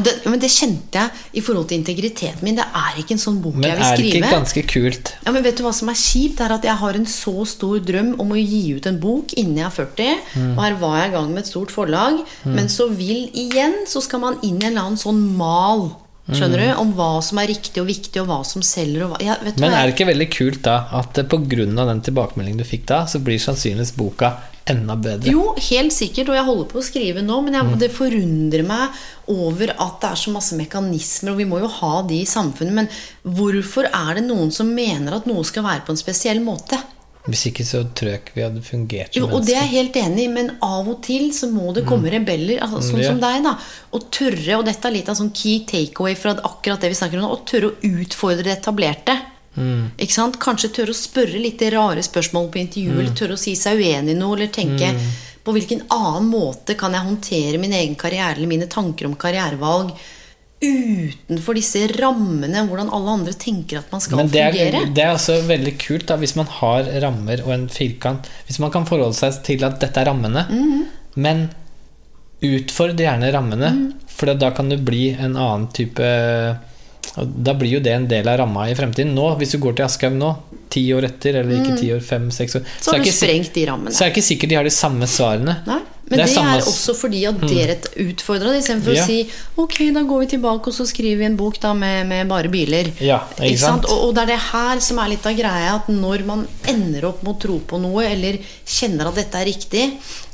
Det, men det kjente jeg i forhold til integriteten min. Det er ikke en sånn bok Men jeg vil er det skrive. ikke ganske kult? Ja, men vet du hva som er kjipt? Det er at jeg har en så stor drøm om å gi ut en bok innen jeg er 40. Mm. Og her var jeg i gang med et stort forlag. Men så vil igjen så skal man inn i en eller annen sånn mal. Skjønner Mm. du? Om hva som er riktig og viktig, og hva som selger. Og hva, ja, vet Men er det ikke veldig kult da at pga. den tilbakemeldingen du fikk da, så blir sannsynligvis boka enda bedre? Jo, helt sikkert, og jeg holder på å skrive nå, men Mm. det forundrer meg over at det er så masse mekanismer, og vi må jo ha de i samfunnet, men hvorfor er det noen som mener at noe skal være på en spesiell måte? Hvis ikke så tror jeg ikke vi hadde fungert som Jo, og det er jeg helt enig i, men av og til så må det komme rebeller, altså, sånn Mm. Ja. som deg, da. Og tørre, og dette er litt av sånn key takeaway fra akkurat det vi snakker om nå, å tørre å utfordre det etablerte. Mm. Ikke sant? Kanskje tørre å spørre litt rare spørsmål på intervju, Mm. eller tørre å si seg uenig i noe, eller tenke på hvilken annen måte kan jeg håndtere min egen karriere eller mine tanker om karrierevalg utenfor disse rammene, hvordan alle andre tenker at man skal Men det er, fungere. det er også veldig kult da, hvis man har rammer og en firkant. Hvis man kan forholde seg til at dette er rammene, Mhm. men utfordre gjerne rammene, Mm. for da kan du bli en annen type Da blir jo det en del av ramma i fremtiden. Nå, Hvis du går til Aschehoug nå, ti år etter, eller ikke ti år, fem, seks år Mhm. Så er har du sprengt de rammene. så er det ikke sikkert de har de samme svarene. Nei, men det er, det er også fordi at dere utfordra det, istedenfor Ja. å si ok, da går vi tilbake og så skriver vi en bok da med, med bare biler. Ja, ikke sant? Og, og det er det her som er litt av greia, at når man ender opp med å tro på noe, eller kjenner at dette er riktig,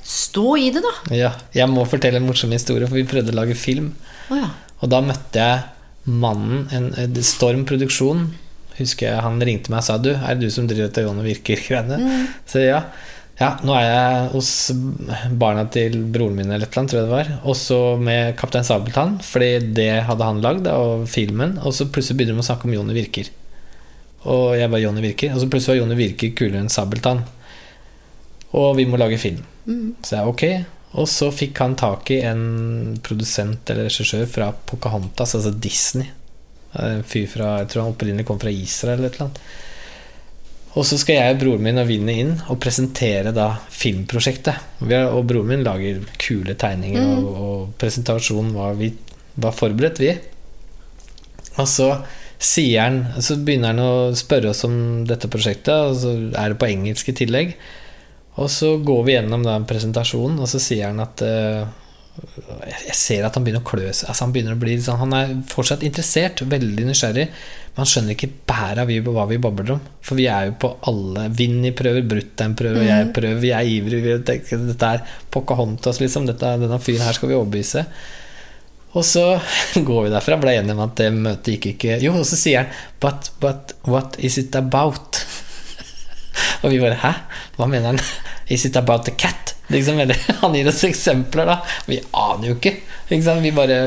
stå i det, da. Ja, jeg må fortelle en morsom historie, for vi prøvde å lage film. Oh, ja. Og da møtte jeg mannen, en, en Storm Produksjon. Husker jeg Han ringte meg og sa du, er det du som driver dette Johan og Virker-greiene? Så ja. Ja. Nå er jeg hos barna til broren min eller et eller annet, tror jeg det var. Også med Kaptein Sabeltann, fordi det hadde han lagd, og filmen. Og så plutselig begynner de å snakke om Jonny Virker. Og jeg bare Jonny Virker. Og så plutselig var Jonny Virker kulere enn Sabeltann. Og vi må lage film. Så jeg ok. Og så fikk han tak i en produsent eller regissør fra Pocahontas, altså Disney. En fyr fra, jeg tror han opprinnelig kom fra Israel eller et eller annet. Og så skal jeg og broren min og Vinni inn og presentere da filmprosjektet. Vi har, og broren min lager kule tegninger, og, og presentasjonen var, vi, var forberedt, vi. Og så sier han Så begynner han å spørre oss om dette prosjektet, og så er det på engelsk i tillegg. Og så går vi gjennom den presentasjonen, og så sier han at eh, Jeg ser at han begynner å klø seg. Altså han, begynner å bli sånn, han er fortsatt interessert, veldig nysgjerrig, men han skjønner ikke bæra vi- hva vi babler om. For vi er jo på alle Vinni prøver, Brutter'n prøver, og jeg prøver, vi er ivrige. Dette er Pocahontas, liksom. Dette, denne fyren her skal vi overbevise. Og så går vi derfra, ble enige om at det møtet gikk ikke Jo, og så sier han But, but what is it about? og vi bare Hæ? Hva mener han? Is it about the cat? Liksom, han gir oss eksempler, da. Vi aner jo ikke. Liksom. Vi bare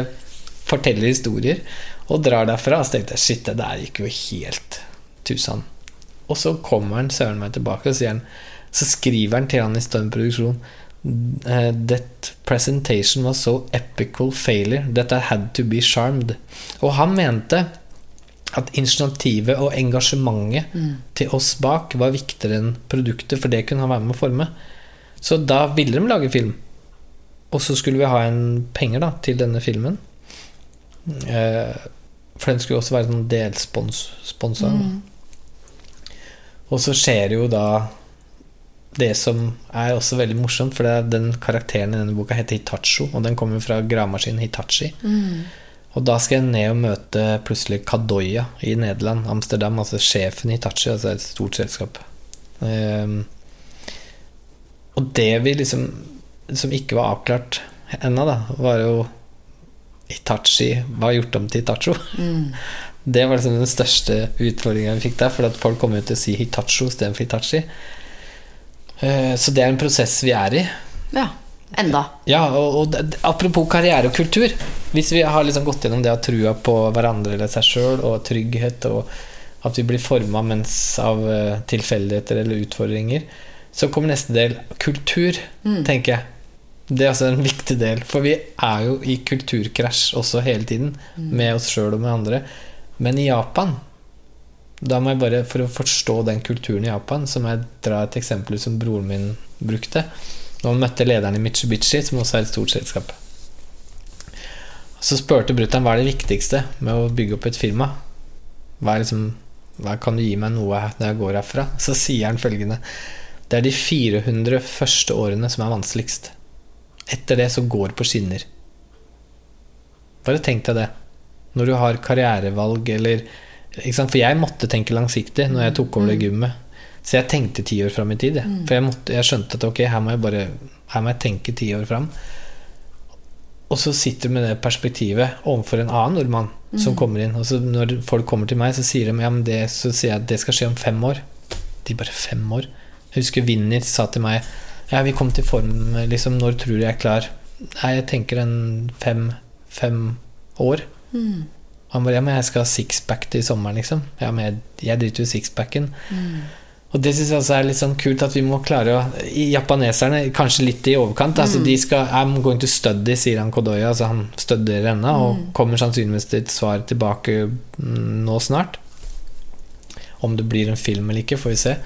forteller historier og drar derfra. Og så tenkte jeg shit, det der gikk jo helt tusen. Og så kommer han søren meg tilbake og han Så skriver han til han i Storm Produksjon eh, That presentation was so epical failure that I had to be charmed. Og han mente at initiativet og engasjementet til oss bak var viktigere enn produktet, for det kunne han være med å forme. Så da ville de lage film. Og så skulle vi ha en penger da, til denne filmen. Eh, for den skulle også være sånn delsponsa. Mm. Og så skjer jo da det som er også veldig morsomt, for det er den karakteren i denne boka heter Hitacho, og den kommer fra gravemaskinen Hitachi. Og da skal jeg ned og møte plutselig Kadoya i Nederland, Amsterdam, altså sjefen i Hitachi, altså et stort selskap. Ehm, og det vi liksom som ikke var avklart ennå, da, var jo Hitachi var gjort om til Hitacho. Det var liksom den største utfordringen vi fikk der, for at folk kommer jo til å si Hitacho istedenfor Hitachi. Eh, Så det er en prosess vi er i. Ja. Enda. Ja, og, og apropos karriere og kultur. Hvis vi har liksom gått gjennom det å trua på hverandre eller seg sjøl, og trygghet, og at vi blir forma mens av eh, tilfeldigheter eller utfordringer, så kommer neste del kultur, tenker jeg. Det er også en viktig del, for vi er jo i kulturkrasj også hele tiden, med oss sjøl og med andre. Men i Japan da må jeg bare, For å forstå den kulturen i Japan, så må jeg dra et eksempel som broren min brukte. Når han møtte lederen i Mitsubishi, som også er et stort selskap. Så spurte brutter'n hva er det viktigste med å bygge opp et firma. Hva, er liksom, hva kan du gi meg noe når jeg går herfra? Så sier han følgende Det er de 400 første årene som er vanskeligst. Etter det så går det på skinner. Bare tenk deg det. Når du har karrierevalg eller? For jeg måtte tenke langsiktig når jeg tok over det gymmet. Så jeg tenkte ti år fram i tid. jeg. For jeg, måtte, jeg skjønte at ok, her må jeg bare Her må jeg tenke ti år fram. Og så sitter du med det perspektivet overfor en annen nordmann som kommer inn. Og så når folk kommer til meg, så sier de ja, men det, så sier jeg at det skal skje om fem år. De bare fem år? Husker Vinni sa til meg Ja, vi kom til form, liksom. Når tror du jeg er klar? Nei, jeg tenker en fem, fem år. Mm. han bare Ja, men jeg skal ha sixpack til sommeren, liksom. Ja, men jeg, jeg driter jo i sixpacken. Og det syns jeg også er litt sånn kult at vi må klare å i Japaneserne, kanskje litt i overkant altså De skal I'm going to study, sier han Kodoya. Altså han studerer ennå og kommer sannsynligvis til et svar tilbake mm, nå snart. Om det blir en film eller ikke, får vi se.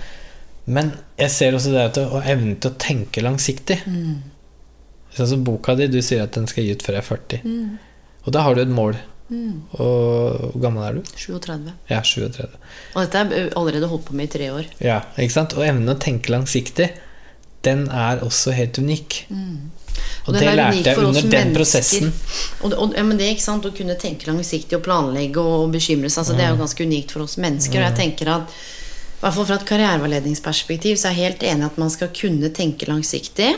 Men jeg ser også det at å evne til å tenke langsiktig. Sånn som boka di, du sier at den skal gi ut før jeg er 40. Og da har du et mål. Og hvor gammel er du? 37. Ja, 37. Og dette har jeg allerede holdt på med i tre år. Ja, ikke sant? Og evnen å tenke langsiktig, den er også helt unik. Og, og det lærte jeg under den prosessen. Og, og, ja, men det, ikke sant, Å kunne tenke langsiktig og planlegge og bekymre seg, altså, det er jo ganske unikt for oss mennesker. Og jeg tenker at hvert fall fra et karriereveiledningsperspektiv så er jeg helt enig at man skal kunne tenke langsiktig.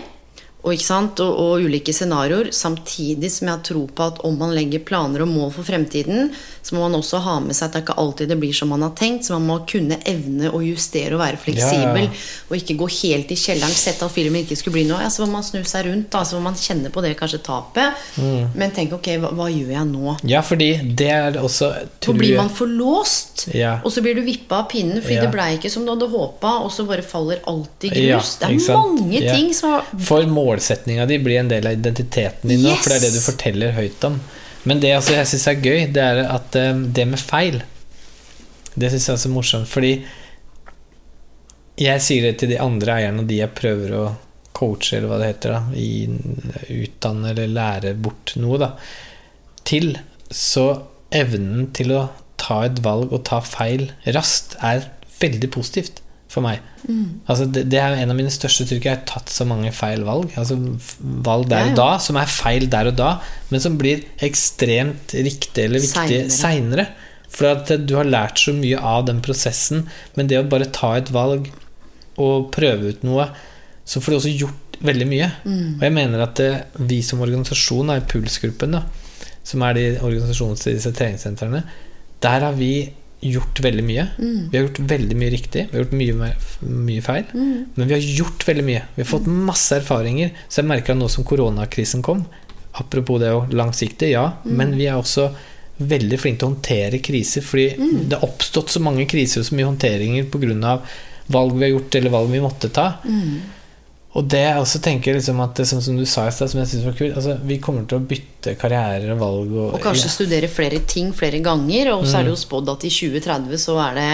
Og, ikke sant, og, og ulike scenarioer, samtidig som jeg har tro på at om man legger planer og mål for fremtiden, så må man også ha med seg at det er ikke alltid det blir som man har tenkt. Så man må kunne evne å justere og være fleksibel. Ja, ja. Og ikke gå helt i kjelleren, sette at filmen ikke skulle bli noe. Ja, så må man snu seg rundt, da, så må man kjenne på det kanskje tapet. Mm. Men tenk ok, hva, hva gjør jeg nå? Ja, fordi det er også Så blir man forlåst, Ja. og så blir du vippa av pinnen fordi det blei ikke som du hadde håpa, og så bare faller alt i grus. det er mange ting som har For målsetninga di blir en del av identiteten din nå, Yes! for det er det du forteller høyt om. Men det altså, jeg syns er gøy, det er at eh, det med feil Det syns jeg er så morsomt, fordi jeg sier det til de andre eierne, og de jeg prøver å coache, eller hva det heter, da, i utdanne eller lære bort noe, da, til, så evnen til å ta et valg og ta feil raskt er veldig positivt for meg. Altså, det, det er en av mine største styrker. Jeg har tatt så mange feil valg. Altså valg der Ja, ja. og da, som er feil der og da, men som blir ekstremt riktig eller viktig Seinere. For at eh, du har lært så mye av den prosessen. Men det å bare ta et valg og prøve ut noe, så får du også gjort veldig mye. Og jeg mener at det, vi som organisasjon, er Pulsgruppen, som er de organisasjonene til disse treningssentrene, der har vi gjort veldig mye. Vi har gjort veldig mye riktig. Vi har gjort mye, mye feil. Men vi har gjort veldig mye. Vi har fått masse erfaringer. Så jeg merker at nå som koronakrisen kom Apropos det å langsiktig, ja. Men vi er også veldig flinke til å håndtere kriser. Fordi det har oppstått så mange kriser og så mye håndteringer pga. valg vi har gjort, eller valg vi måtte ta. Og det jeg også tenker liksom at det, som, som du sa i stad, som jeg syns var kult altså, Vi kommer til å bytte karrierer og valg. Og, Og kanskje studere flere ting flere ganger. Og så er det Mm. jo spådd at i 2030 så er det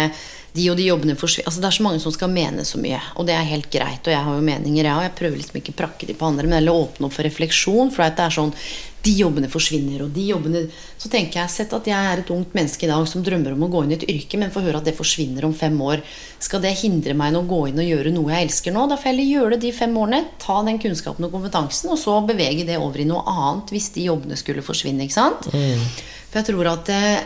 de og de jobbene forsvinner Altså Det er så mange som skal mene så mye, og det er helt greit. Og jeg har jo meninger, jeg òg. Jeg prøver liksom ikke prakke de på andre, men heller åpne opp for refleksjon. For at det er sånn De jobbene forsvinner, og de jobbene Så tenker jeg sett at jeg er et ungt menneske i dag som drømmer om å gå inn i et yrke, men får høre at det forsvinner om fem år. Skal det hindre meg i å gå inn og gjøre noe jeg elsker nå? Da får jeg heller gjøre det de fem årene. Ta den kunnskapen og kompetansen, og så bevege det over i noe annet hvis de jobbene skulle forsvinne. ikke sant? For jeg tror at eh,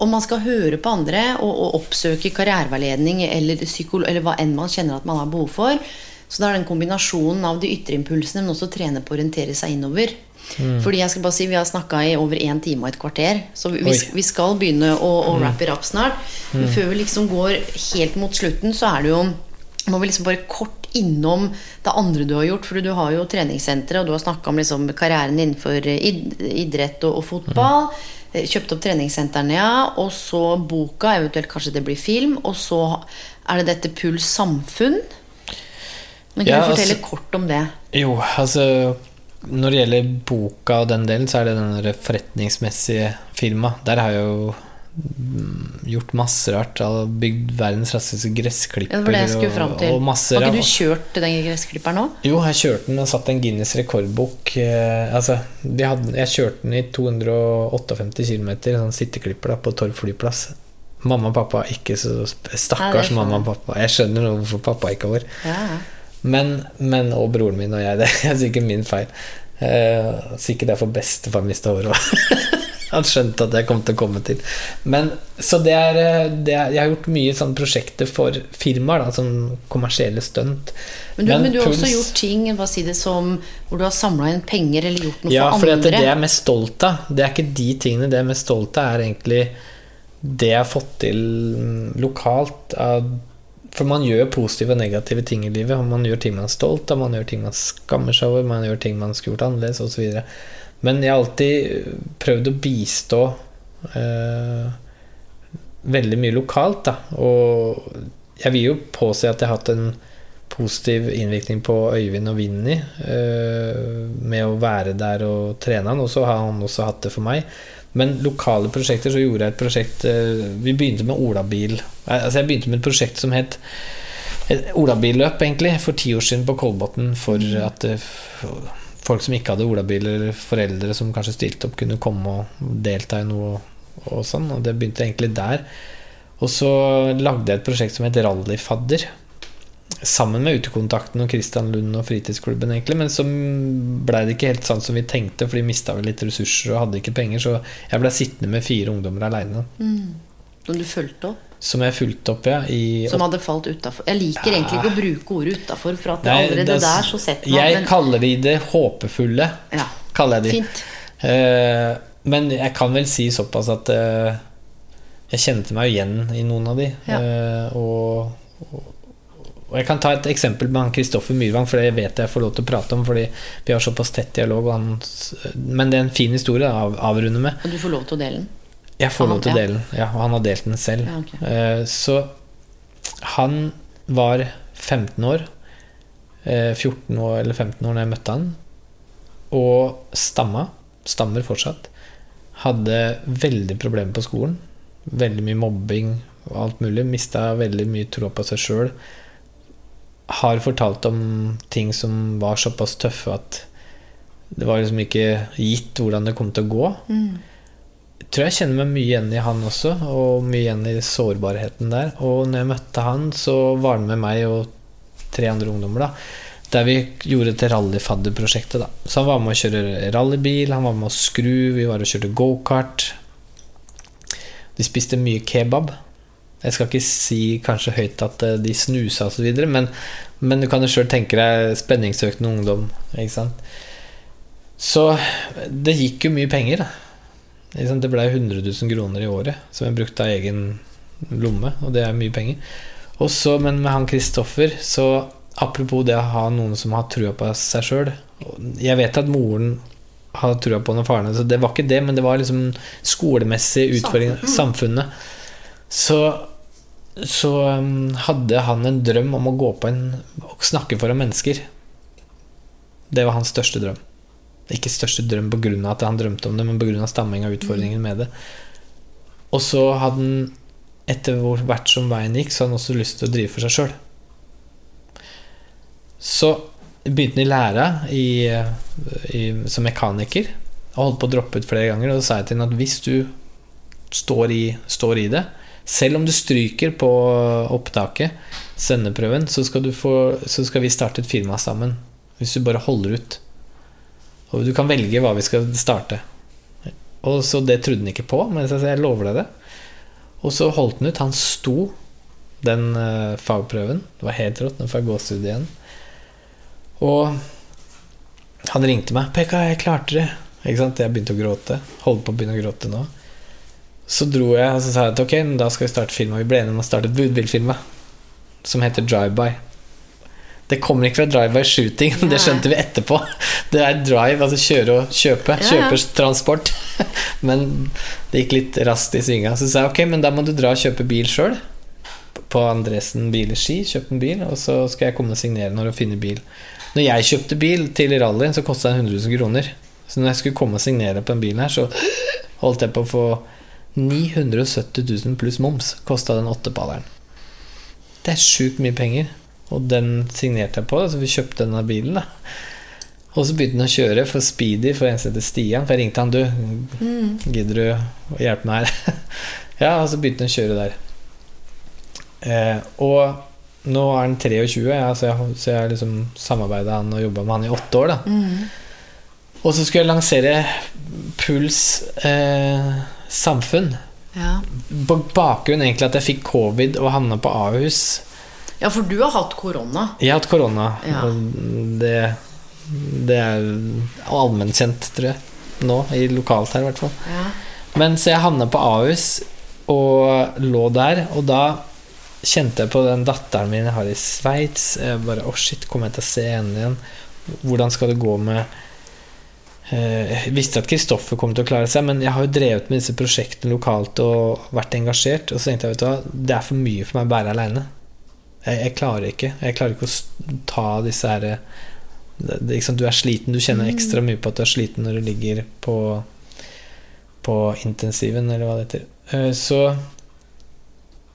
om man skal høre på andre og, og oppsøke karriereveiledning eller, eller hva enn man kjenner at man har behov for, så da er den kombinasjonen av de ytre impulsene, men også trene på å orientere seg innover. Fordi jeg skal bare si, Vi har snakka i over én time og et kvarter, så vi, vi, skal begynne å, å wrap it up snart. Men før vi liksom går helt mot slutten, så er det jo må vi liksom bare kort innom det andre du har gjort. For du har jo treningssenteret, og du har snakka om liksom karrieren innenfor id idrett og, og fotball. Eh, Kjøpt opp treningssentrene, ja. Og så boka, eventuelt kanskje det blir film. Og så er det dette Puls samfunn. Men kan Ja, du fortelle altså- kort om det? Jo, altså Når det gjelder boka og den delen, så er det den forretningsmessige firma. Der har jo gjort masse rart. Bygd verdens raskeste gressklipper. Ja, det var det. Og, og masse Har ikke du kjørt den gressklipperen nå? Jo, jeg kjørte den og satt en Guinness rekordbok. Eh, altså, hadde, jeg kjørte den i 258 km, sånn sitteklipper da, på Torp flyplass. Mamma og pappa ikke så Stakkars det mamma og pappa. Jeg skjønner nå hvorfor pappa ikke var. Ja. Men, men og broren min og jeg. Det er sikkert min feil. Eh, sikkert derfor bestefar mista håret òg. Han skjønte at jeg kom til å komme til. Men, så det er, eh, det er Jeg har gjort mye sånne prosjekter for firmaer, da, som kommersielle stunt. Men du, men du har også gjort ting hva si det som, hvor du har samla inn penger eller gjort noe Ja, for for andre. det jeg er mest stolt av, det er ikke de tingene. Det jeg er mest stolt av, er egentlig det jeg har fått til lokalt. Av, for man gjør positive og negative ting i livet. Man gjør ting man er stolt av, man gjør ting man skammer seg over, man gjør ting man skulle gjort annerledes osv. Men jeg har alltid prøvd å bistå eh, veldig mye lokalt, da. Og jeg vil jo påse at jeg har hatt en positiv innvirkning på Øyvind og Vinni eh, med å være der og trene han, og så har han også hatt det for meg. Men lokale prosjekter, så gjorde jeg et prosjekt eh, Vi begynte med olabil. Eh, Altså jeg begynte med et prosjekt som het et olabilløp, egentlig, for ti år siden på Kolbotn. For at eh, folk som ikke hadde olabil, eller foreldre som kanskje stilte opp, kunne komme og delta i noe og sånn. Og det begynte egentlig der. Og så lagde jeg et prosjekt som het Rallyfadder. Sammen med Utekontakten og Kristian Lund og fritidsklubben, egentlig. Men så blei det ikke helt sånn som vi tenkte, for de mista vel litt ressurser og hadde ikke penger. Så jeg blei sittende med fire ungdommer aleine. Og du fulgte opp? Som jeg fulgte opp, ja. I Som hadde falt utafor? Jeg liker egentlig ikke å bruke ordet utafor, for at Nei, allerede er- der så setter man Jeg men- kaller de det håpefulle. Ja, Kaller jeg de. fint. Uh, men jeg kan vel si såpass at uh, jeg kjente meg igjen i noen av de. Ja. Uh, og, og, og jeg kan ta et eksempel med han Kristoffer Myrvang, for det vet jeg jeg får lov til å prate om, fordi vi har såpass tett dialog. Og han, men det er en fin historie å av, avrunde med. Og du får lov til å dele den? Jeg får lov til å dele den. Ja, og han har delt den selv. Ja, ok. Eh, så han var 15 år. eh, 14 år eller 15 år da jeg møtte han. Og stamma. Stammer fortsatt. Hadde veldig problemer på skolen. Veldig mye mobbing og alt mulig. Mista veldig mye tro på seg sjøl. Har fortalt om ting som var såpass tøffe at det var liksom ikke gitt hvordan det kom til å gå jeg tror jeg kjenner meg mye igjen i han også, og mye igjen i sårbarheten der. Og når jeg møtte han, så var han med meg og tre andre ungdommer, da. Der vi gjorde til rallyfadderprosjektet, da. Så han var med å kjøre rallybil, han var med å skru, vi var og kjørte gokart. De spiste mye kebab. Jeg skal ikke si kanskje høyt at eh, de snusa osv., men, men du kan jo sjøl tenke deg spenningsøkende ungdom. Ikke sant? Så det gikk jo mye penger, da. Det ble 100 000 kroner i året som jeg brukte av egen lomme, og det er mye penger. Også, men med han Kristoffer, så apropos det å ha noen som har trua på seg sjøl Jeg vet at moren har trua på noen faren, så det var ikke det, men det var liksom skolemessig utfordring. Samfunnet. Så, så um, hadde han en drøm om å gå på en og snakke foran mennesker. Det var hans største drøm. Ikke største drøm pga. at han drømte om det, men pga. stamminga og utfordringen med det. Og så hadde han, etter hvert som veien gikk, så hadde han også lyst til å drive for seg sjøl. Så begynte han i læra i, som mekaniker. Og holdt på å droppe ut flere ganger. Og da sa jeg til han at hvis du står i, står i det, selv om du stryker på opptaket, sendeprøven, så skal, få, så skal vi starte et firma sammen. Hvis du bare holder ut. Og du kan velge hva vi skal starte. Og så Det trodde han ikke på, men jeg lover deg det. Og så holdt han ut. Han sto den eh, fagprøven. Det var helt rått. Jeg gåsehud igjen. Og han ringte meg. 'Pekka, jeg klarte det.' Ikke sant? Jeg begynte å gråte. Holdt på å begynne å gråte nå. Så dro jeg og så sa jeg at ok, da skal vi starte firma. Vi ble enige om å starte et budbilfilm som heter Drive-by. Det kommer ikke fra drive-by shooting, det skjønte vi etterpå. Det er drive, altså kjøre og kjøpe. Ja, ja. Kjøpertransport. Men det gikk litt raskt i svinga. Så sa jeg ok, men da må du dra og kjøpe bil sjøl. På Andresen bil i Ski. Kjøp en bil, og så skal jeg komme og signere når du finner bil. Når jeg kjøpte bil til rallyen, så kosta den 100 000 kroner. Så når jeg skulle komme og signere på en bilen her, så holdt jeg på å få 970 000 pluss moms kosta den åttepalleren. Det er sjukt mye penger. Og den signerte jeg på, så vi kjøpte denne bilen. da Og så begynte han å kjøre for Speedy for en som heter Stian. For jeg ringte han, du, gidder du å hjelpe meg her? ja, og så begynte han å kjøre der. Eh, og nå er han 23, ja, så jeg, har liksom samarbeida han og jobba med han i åtte år. da Og så skulle jeg lansere Puls eh, samfunn. Ja. På bakgrunn egentlig at jeg fikk covid og havna på Ahus. Ja, for du har hatt korona. Jeg har hatt korona, Ja. det, det er allmennkjent, tror jeg. Nå, i lokalt her, i hvert fall. Ja. Men så jeg havna på Ahus og lå der, og da kjente jeg på den datteren min jeg har i Sveits. Jeg bare Å, shit, kommer jeg til å se henne igjen? Hvordan skal det gå med eh, Jeg visste at Kristoffer kom til å klare seg, men jeg har jo drevet med disse prosjektene lokalt og vært engasjert. Og så tenkte jeg vet du hva, det er for mye for meg å bære aleine. Jeg, jeg klarer ikke. Jeg klarer ikke å ta disse her det, det, ikke Du er sliten. Du kjenner ekstra mye på at du er sliten når du ligger på på intensiven, eller hva det heter. Eh, Så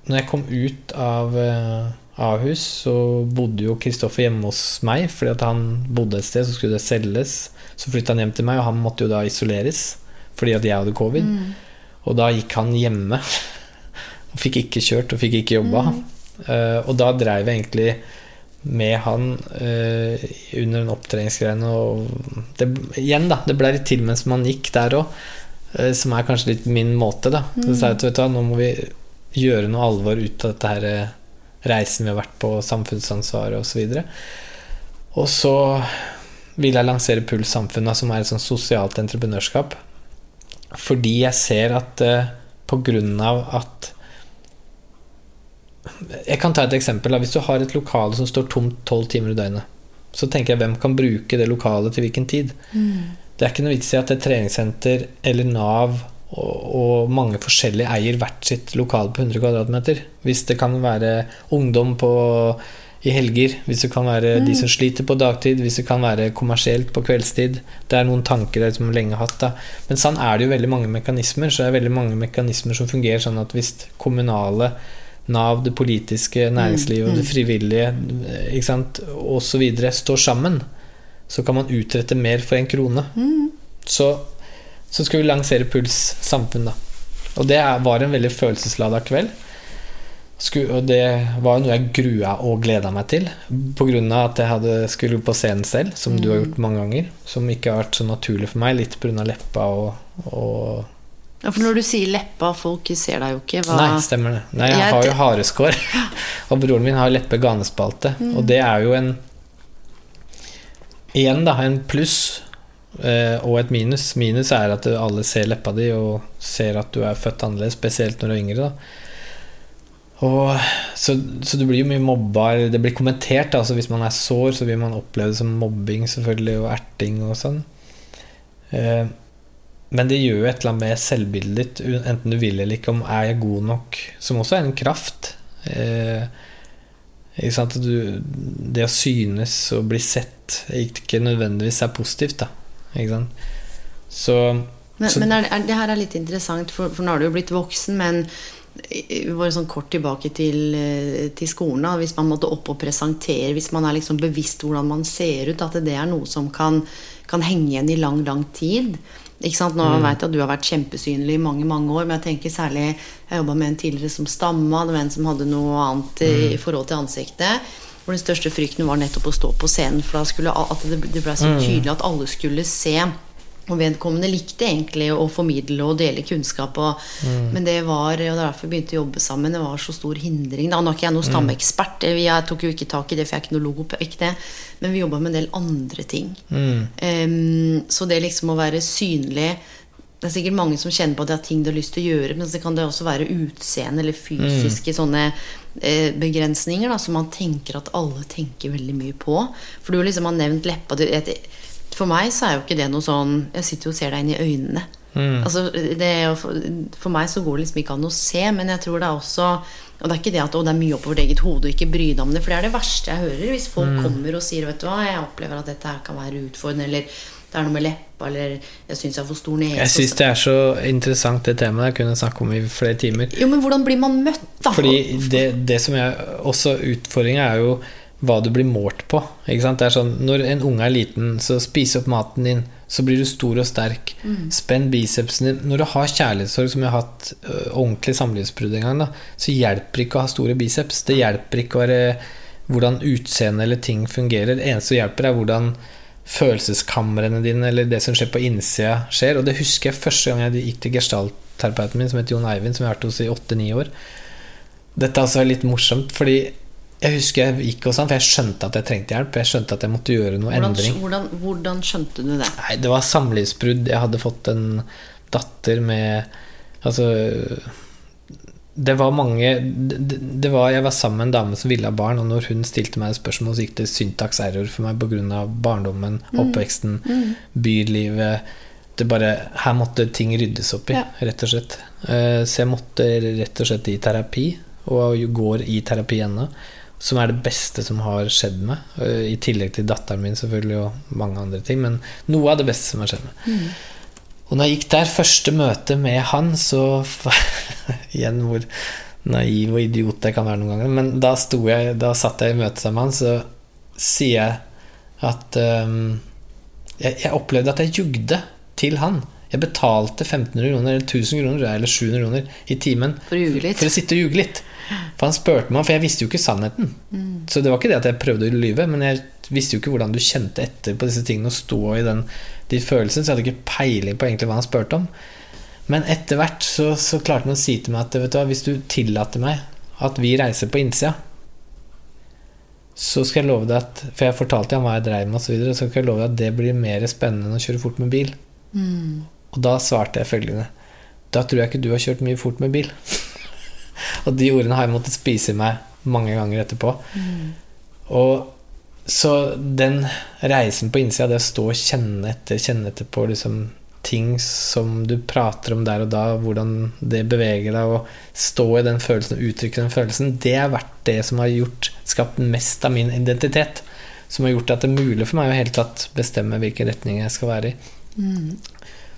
når jeg kom ut av eh, Ahus, så bodde jo Kristoffer hjemme hos meg, fordi at han bodde et sted, så skulle det selges. Så flytta han hjem til meg, og han måtte jo da isoleres fordi at jeg hadde covid. Og da gikk han hjemme. Og fikk ikke kjørt og fikk ikke jobba. Eh, og da dreiv jeg egentlig med han eh, under en opptreningsgreiene. Og det, igjen, da. Det ble litt til mens man gikk der òg. som er kanskje litt min måte, da. Så sa jeg at hva, nå må vi gjøre noe alvor ut av dette her eh, reisen vi har vært på, samfunnsansvaret osv. Og, så og så vil jeg lansere Puls Samfunn, som er et sånt sosialt entreprenørskap. Fordi jeg ser at uh, på grunn av at Jeg kan ta et eksempel. Hvis du har et lokale som står tomt tolv timer i døgnet, så tenker jeg hvem kan bruke det lokalet til hvilken tid? Det er ikke noe vits i at et treningssenter eller Nav og, og mange forskjellige eier hvert sitt lokale på 100 kvadratmeter. Hvis det kan være ungdom på, i helger, hvis det kan være de som sliter på dagtid, hvis det kan være kommersielt på kveldstid. Det er noen tanker jeg som lenge har hatt. Da. Men sånn er det jo veldig mange mekanismer. Så det er veldig mange mekanismer som fungerer sånn at hvis kommunale Nav, det politiske, næringslivet og det frivillige ikke sant, osv. står sammen, så kan man utrette mer for en krone. Så, så skal vi lansere Puls samfunn, da. Og det var en veldig følelseslada kveld. Og det var noe jeg grua og gleda meg til. Pga. at jeg hadde skulle på scenen selv, som du har gjort mange ganger. Som ikke har vært så naturlig for meg, litt pga. leppa og, og Ja, for når du sier leppa, folk ser deg jo ikke. Hva Nei, stemmer det. Nei, jeg har jo hareskår. Og broren min har leppe-ganespalte. Mm. Og det er jo en Igjen, da, en pluss eh, og et minus. Minus er at alle ser leppa di og ser at du er født annerledes, spesielt når du er yngre. da og, så, så du blir jo mye mobba, det blir kommentert. da, hvis man er sår, så vil man oppleve det som mobbing selvfølgelig, og erting og sånn. Eh, men det gjør jo et eller annet med selvbildet ditt, enten du vil eller ikke, om er jeg god nok, som også er en kraft. Eh? Du, det å synes og bli sett ikke nødvendigvis er positivt, da. Så, Men, så men er, er, det her er litt interessant, for, for nå har du jo blitt voksen, men bare sånn kort tilbake til, eh, til skolen. Da. Hvis man måtte opp og presentere, hvis man er liksom bevisst hvordan man ser ut, at det er noe som kan, kan henge igjen i lang, lang tid. Ikke sant? Nå vet jeg at du har vært kjempesynlig i mange mange år, men jeg tenker særlig Jeg jobba med en tidligere som stamma, det var en som hadde noe annet i, i forhold til ansiktet. Hvor den største frykten var nettopp å stå på scenen, for da skulle at det, det ble så tydelig at alle skulle se. Og vedkommende likte egentlig å formidle og dele kunnskap. Og, Men det var, og er derfor begynte å jobbe sammen, det var så stor hindring. Da. Nå er ikke jeg noen stammeekspert, jeg tok jo ikke tak i det, for jeg er ikke noe logop, ikke det. Men vi jobba med en del andre ting. Em, så det liksom å være synlig Det er sikkert mange som kjenner på at det har ting de har lyst til å gjøre, men så kan det også være utseende eller fysiske sånne eh, begrensninger da, som man tenker at alle tenker veldig mye på. For du liksom har nevnt leppa. Du, et, for meg så er jo ikke det noe sånn Jeg sitter jo og ser deg inn i øynene. Altså, det, er jo for, meg så går det liksom ikke an å se, men jeg tror det er også Og det er ikke det at å, det er mye oppover eget hode og ikke bry deg om det, for det er det verste jeg hører. Hvis folk kommer og sier vet du hva, jeg opplever at dette her kan være utfordrende, eller det er noe med leppa, eller jeg syns jeg har for stor nese. Jeg syns det er så interessant, det temaet. Jeg kunne snakke om i flere timer. Jo, men hvordan blir man møtt, da? Fordi det, det som er også utfordringa, er jo hva du blir målt på. Sånn, Når en unge er liten, så spis opp maten din. Så blir du stor og sterk. Spenn bicepsen din. Når du har kjærlighetssorg, som jeg har hatt ordentlig samlivsbrudd en gang, da, så hjelper ikke å ha store biceps. Det hjelper ikke å være hvordan utseende eller ting fungerer. Det eneste som hjelper, er hvordan følelseskamrene dine eller det som skjer på innsida, skjer. Og det husker jeg første gang jeg gikk til gestaltterapeuten min, som het Jon Eivind, som jeg har vært hos i åtte-ni år. Dette er altså litt morsomt, fordi jeg husker jeg gikk hos han, for jeg skjønte at jeg trengte hjelp. Jeg skjønte at jeg måtte gjøre noe hvordan, endring. hvordan, hvordan skjønte du det? Nei, det var samlivsbrudd. Jeg hadde fått en datter med Altså Det var mange det, det var, Jeg var sammen med en dame som ville ha barn, og når hun stilte meg et spørsmål, så gikk det syntax-error for meg pga. barndommen, oppveksten, bylivet det bare, Her måtte ting ryddes opp i, Ja. rett og slett. Eh, Så jeg måtte rett og slett i terapi, og går i terapi ennå. Som er det beste som har skjedd meg. eh, I tillegg til datteren min, selvfølgelig, og mange andre ting. Men noe av det beste som har skjedd meg. Og når jeg gikk der, første møte med han, så Igjen hvor naiv og idiot jeg kan være noen ganger. Men da, jeg, da satt jeg i møte sammen med han, så sier jeg at um, jeg, jeg opplevde at jeg jugde til han. Jeg betalte 1500 kroner eller 1000 kroner eller 700 kroner i timen For for å sitte og ljuge litt. For han spurte meg, for jeg visste jo ikke sannheten. Så det var ikke det at jeg prøvde å lyve, men jeg visste jo ikke hvordan du kjente etter på disse tingene og stå i den, de følelsene, så jeg hadde ikke peiling på egentlig hva han spurte om. Men etter hvert så, så klarte han å si til meg at vet du hva, hvis du tillater meg at vi reiser på innsida, så skal jeg love deg at For jeg fortalte ham hva jeg dreiv med, osv., så, videre, så skal jeg love deg at det blir mer spennende enn å kjøre fort med bil. Og da svarte jeg følgende Da tror jeg ikke du har kjørt mye fort med bil. og de ordene har jeg måttet spise i meg mange ganger etterpå. Og så den reisen på innsida, det å stå og kjenne etter, kjenne etter på liksom ting som du prater om der og da, hvordan det beveger deg, og stå i den følelsen og uttrykke den følelsen, det har vært det som har gjort, skapt mest av min identitet. Som har gjort at det er mulig for meg å helt tatt bestemme hvilken retning jeg skal være i.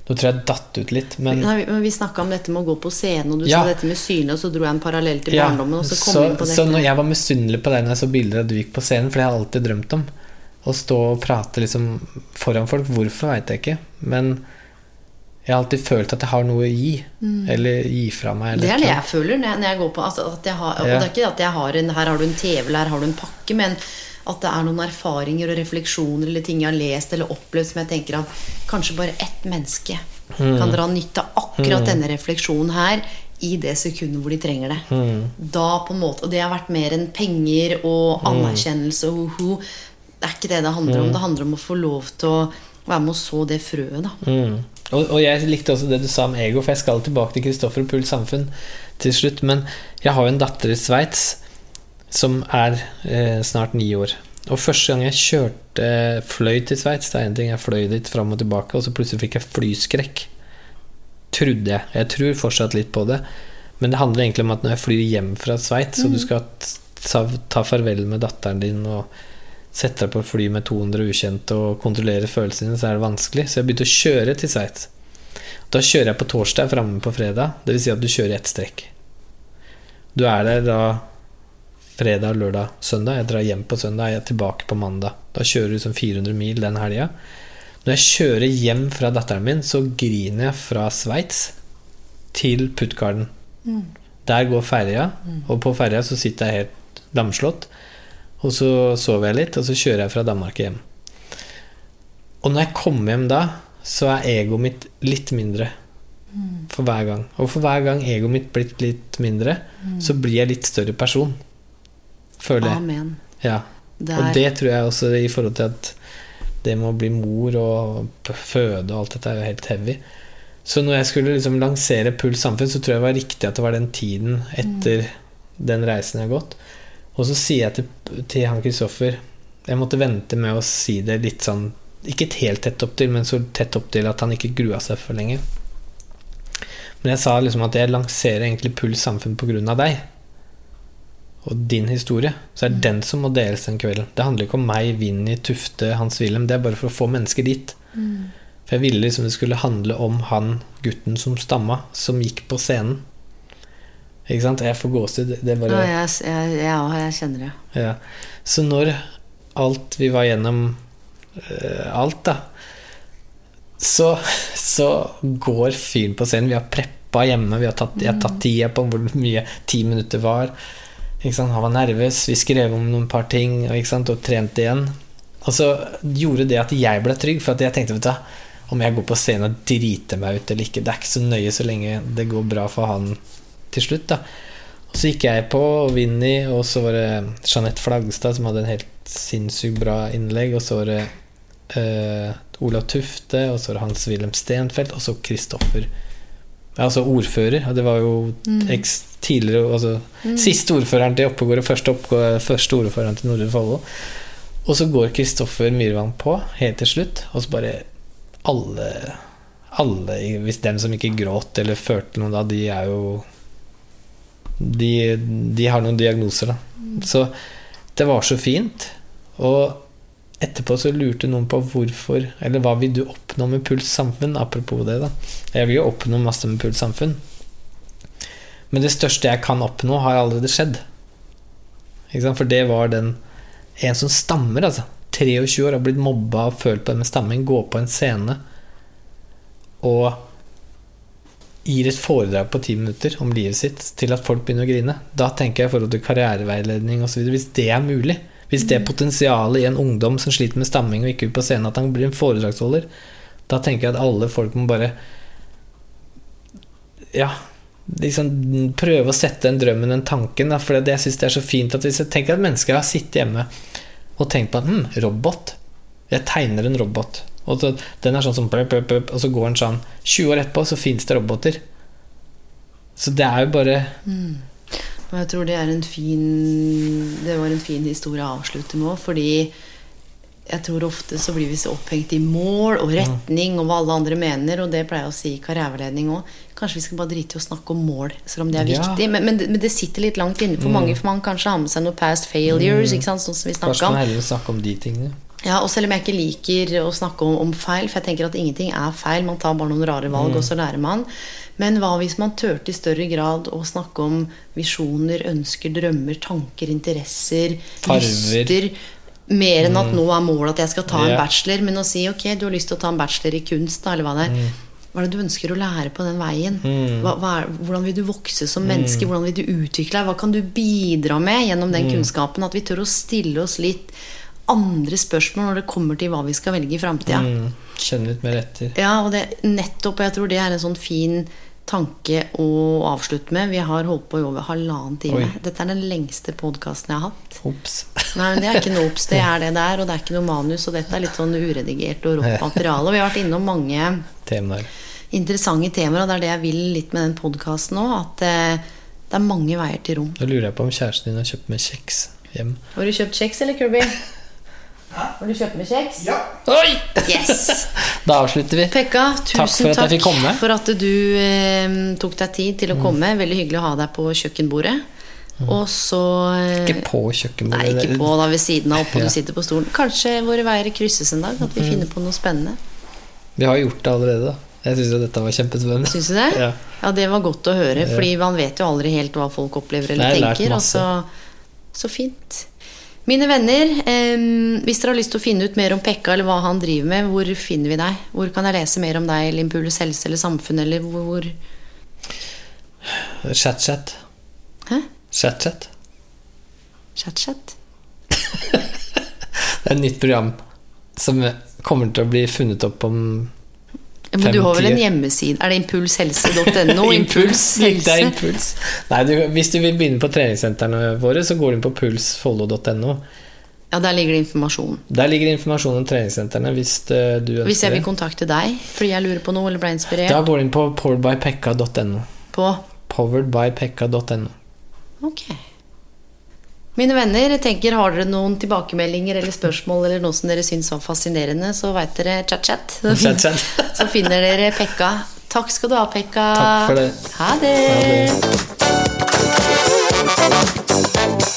Nå tror jeg datt ut litt, men Nei, vi- men vi snakka om dette med å gå på scenen, og du Ja. sa dette med synet, og så dro jeg en parallell til Ja, barndommen, og så kom så, så når jeg var misunnelig på deg når jeg så bilder av du gikk på scenen, for det har jeg alltid drømt om, å stå og prate liksom foran folk, hvorfor veit jeg ikke, men jeg har alltid følt at jeg har noe å gi, eller gi fra meg. Eller Mm. Det er det jeg føler når jeg, når jeg går på altså, har, Og det er ikke at jeg har en Her har du en TV, eller her har du en pakke, men at det er noen erfaringer og refleksjoner eller ting jeg har lest eller opplevd som jeg tenker at kanskje bare ett menneske Mm. kan dra nytte av akkurat denne refleksjonen her i det sekundet hvor de trenger det. Mm. Da på en måte Og det har vært mer enn penger og Mm. anerkjennelse og ho, Det er ikke det det handler om. Det handler om å få lov til å være med å så det frøet, da. Mm. Og, og jeg likte også det du sa om ego, for jeg skal tilbake til Kristoffer og Puls samfunn til slutt. Men jeg har jo en datter i Sveits som er eh, snart ni år. Og første gang jeg kjørte fløy til Sveits, det er en ting jeg fløy dit fram og tilbake, og så plutselig fikk jeg flyskrekk. Trodde jeg. Jeg tror fortsatt litt på det. Men det handler egentlig om at når jeg flyr hjem fra Sveits, og du skal ta, ta farvel med datteren din og sette deg på et fly med 200 ukjente og kontrollere følelsene dine, så er det vanskelig. Så jeg begynte å kjøre til Sveits. Da kjører jeg på torsdag, framme på fredag. Vil si at du kjører i ett strekk. Du er der da fredag, lørdag, søndag. Jeg drar hjem på søndag, jeg er tilbake på mandag. Da kjører du sånn 400 mil den helga. Når jeg kjører hjem fra datteren min, så griner jeg fra Sveits til Puttgarden. Der går ferja, og på ferja så sitter jeg helt lamslått. Og så sover jeg litt, og så kjører jeg fra Danmark hjem. Og når jeg kommer hjem da, så er egoet mitt litt mindre. For hver gang. Og for hver gang egoet mitt blitt litt mindre, så blir jeg litt større person. Føler jeg. Amen. Ja. Der. Og det tror jeg også i forhold til at det med å bli mor og føde og alt dette er jo helt heavy. Så når jeg skulle liksom lansere Puls samfunn, så tror jeg det var riktig at det var den tiden etter den reisen jeg har gått. Og så sier jeg til, til han Kristoffer Jeg måtte vente med å si det litt sånn Ikke helt tett opp til, men så tett opp til at han ikke grua seg for lenge. Men jeg sa liksom at jeg lanserer egentlig Puls samfunn på grunn av deg og din historie, så er det den som må deles den kvelden. Det handler ikke om meg, Vinni, Tufte, Hans Wilhelm. Det er bare for å få mennesker dit. For jeg ville liksom det skulle handle om han gutten som stamma, som gikk på scenen. Ikke sant? Jeg får gåsehud. Det bare Ja, jeg, jeg, jeg kjenner det. ja. Så når alt vi var gjennom uh, Alt, da så, så går fyren på scenen. Vi har preppa hjemme. Vi har tatt, jeg har tatt tida på hvor mye ti minutter var. Han var nervøs. Vi skrev om noen par ting og, og trente igjen. Og så gjorde det at jeg ble trygg, for jeg tenkte vet du, om jeg går på scenen og driter meg ut eller ikke, det er ikke så nøye så lenge det går bra for han til slutt. da Og så gikk jeg på Vinni, og så var det Jeanette Flagstad som hadde en helt sinnssykt bra innlegg, og så var det eh, Olav Tufte, og så var det Hans-Wilhelm Stenfeldt, og så Kristoffer. Altså ordfører. Det var jo eks, tidligere altså, Siste ordføreren til Oppegård og første, oppgå- første ordføreren til Nordre Follo. Og så går Kristoffer Myrvang på helt til slutt, og så bare alle, alle Hvis dem som ikke gråt eller følte noe da, de er jo de, de har noen diagnoser, da. Så det var så fint. Og etterpå så lurte noen på hvorfor Eller hva vil du oppnå med Puls Samfunn? Apropos det, da. Jeg vil jo oppnå masse med Puls Samfunn. Men det største jeg kan oppnå, har allerede skjedd. Ikke sant? For det var den En som stammer, altså. 23 år, har blitt mobba og følt på det med stamming. Gå på en scene og gir et foredrag på ti minutter om livet sitt til at folk begynner å grine. Da tenker jeg i forhold til karriereveiledning osv. Hvis det er mulig, hvis det er potensialet i en ungdom som sliter med stamming og ikke vil på scenen, at han blir en foredragsholder, da tenker jeg at alle folk må bare Ja, liksom prøve å sette den drømmen, den tanken. For det, jeg syns det er så fint at hvis jeg tenker at mennesker har sittet hjemme og tenkt på at hm, robot. Jeg tegner en robot. Og så, den er sånn som bløp, bløp, bløp, Og så går den sånn 20 år etterpå, så fins det roboter. Så det er jo bare Og jeg tror det er en fin Det var en fin historie å avslutte med òg, fordi jeg tror ofte så blir vi så opphengt i mål og retning og hva alle andre mener, og det pleier jeg å si i karriereveiledning òg. Kanskje vi skal bare drite i å snakke om mål, selv om det er Ja. viktig. Men, men, det- men det sitter litt langt inne for mange, for man kanskje har med seg noen past failures, ikke sant, sånn som vi Kanskje man heller snakke om de tingene. Ja, og selv om jeg ikke liker å snakke om, om feil, for jeg tenker at ingenting er feil, man tar bare noen rare valg, og så lærer man. Men hva hvis man turte i større grad å snakke om visjoner, ønsker, drømmer, tanker, interesser, Farver. lyster? Mer enn at nå er målet at jeg skal ta en bachelor, men å si ok, du har lyst til å ta en bachelor i kunst, da, eller hva det er. Hva er det du ønsker å lære på den veien? Hva, hva er, hvordan vil du vokse som menneske? Hvordan vil du utvikle deg? Hva kan du bidra med gjennom den kunnskapen? At vi tør å stille oss litt andre spørsmål når det kommer til hva vi skal velge i framtida. Mm, kjenne litt mer etter. Ja, og det nettopp, og jeg tror det er en sånn fin tanke å avslutte med. Vi har holdt på i over halvannen time. Oi. Dette er den lengste podkasten jeg har hatt. Ops. Nei, men Det er ikke noe ops, det er det der, og det er ikke noe manus. Og dette er litt sånn uredigert og rått materiale. Og vi har vært innom mange Temaer. interessante temaer, og det er det jeg vil litt med den podkasten òg. At eh, det er mange veier til rom. Da lurer jeg på om kjæresten din har kjøpt med kjeks hjem. Har du kjøpt kjeks, eller, Kirby? Har du kjøpt med kjeks? Ja. Oi! Yes! Da avslutter vi. Pekka, tusen Takk for at jeg fikk komme. for at du eh, tok deg tid til å komme. Veldig hyggelig å ha deg på kjøkkenbordet. Og så eh, Ikke på kjøkkenbordet. Nei, ikke på da ved siden av oppå Ja. du sitter på stolen. Kanskje våre veier krysses en dag. At vi finner på noe spennende. Vi har gjort det allerede, da. Jeg syns jo dette var kjempespennende. Syns du det? Ja. Ja, det var godt å høre. Fordi man vet jo aldri helt hva folk opplever eller Nei, tenker. Og så, så fint. Mine venner, eh, hvis dere har lyst til å finne ut mer om Pekka eller hva han driver med, hvor finner vi deg? Hvor kan jeg lese mer om deg eller Impuls helse eller samfunn eller hvor, Chat-chat. Hæ? Chat-chat. Chat-chat? Det er et nytt program som kommer til å bli funnet opp om Men du har vel en hjemmeside? Er det impulshelse.no? Impuls er impuls. Nei, du, hvis du vil begynne på treningssentrene våre, så går du inn på pulsfollo.no. Ja, der ligger det informasjon. Der ligger det informasjon om treningssentrene hvis eh, du ønsker Hvis jeg vil kontakte deg fordi jeg lurer på noe eller ble inspirert Da går du inn på poweredbypekka.no. på Poweredbypekka.no. Ok. Mine venner, jeg tenker har dere noen tilbakemeldinger eller spørsmål eller noe som dere syns var fascinerende, så veit dere chat-chat. Så finner dere Pekka. Takk skal du ha, Pekka. Takk for det. Ha det. Ha det.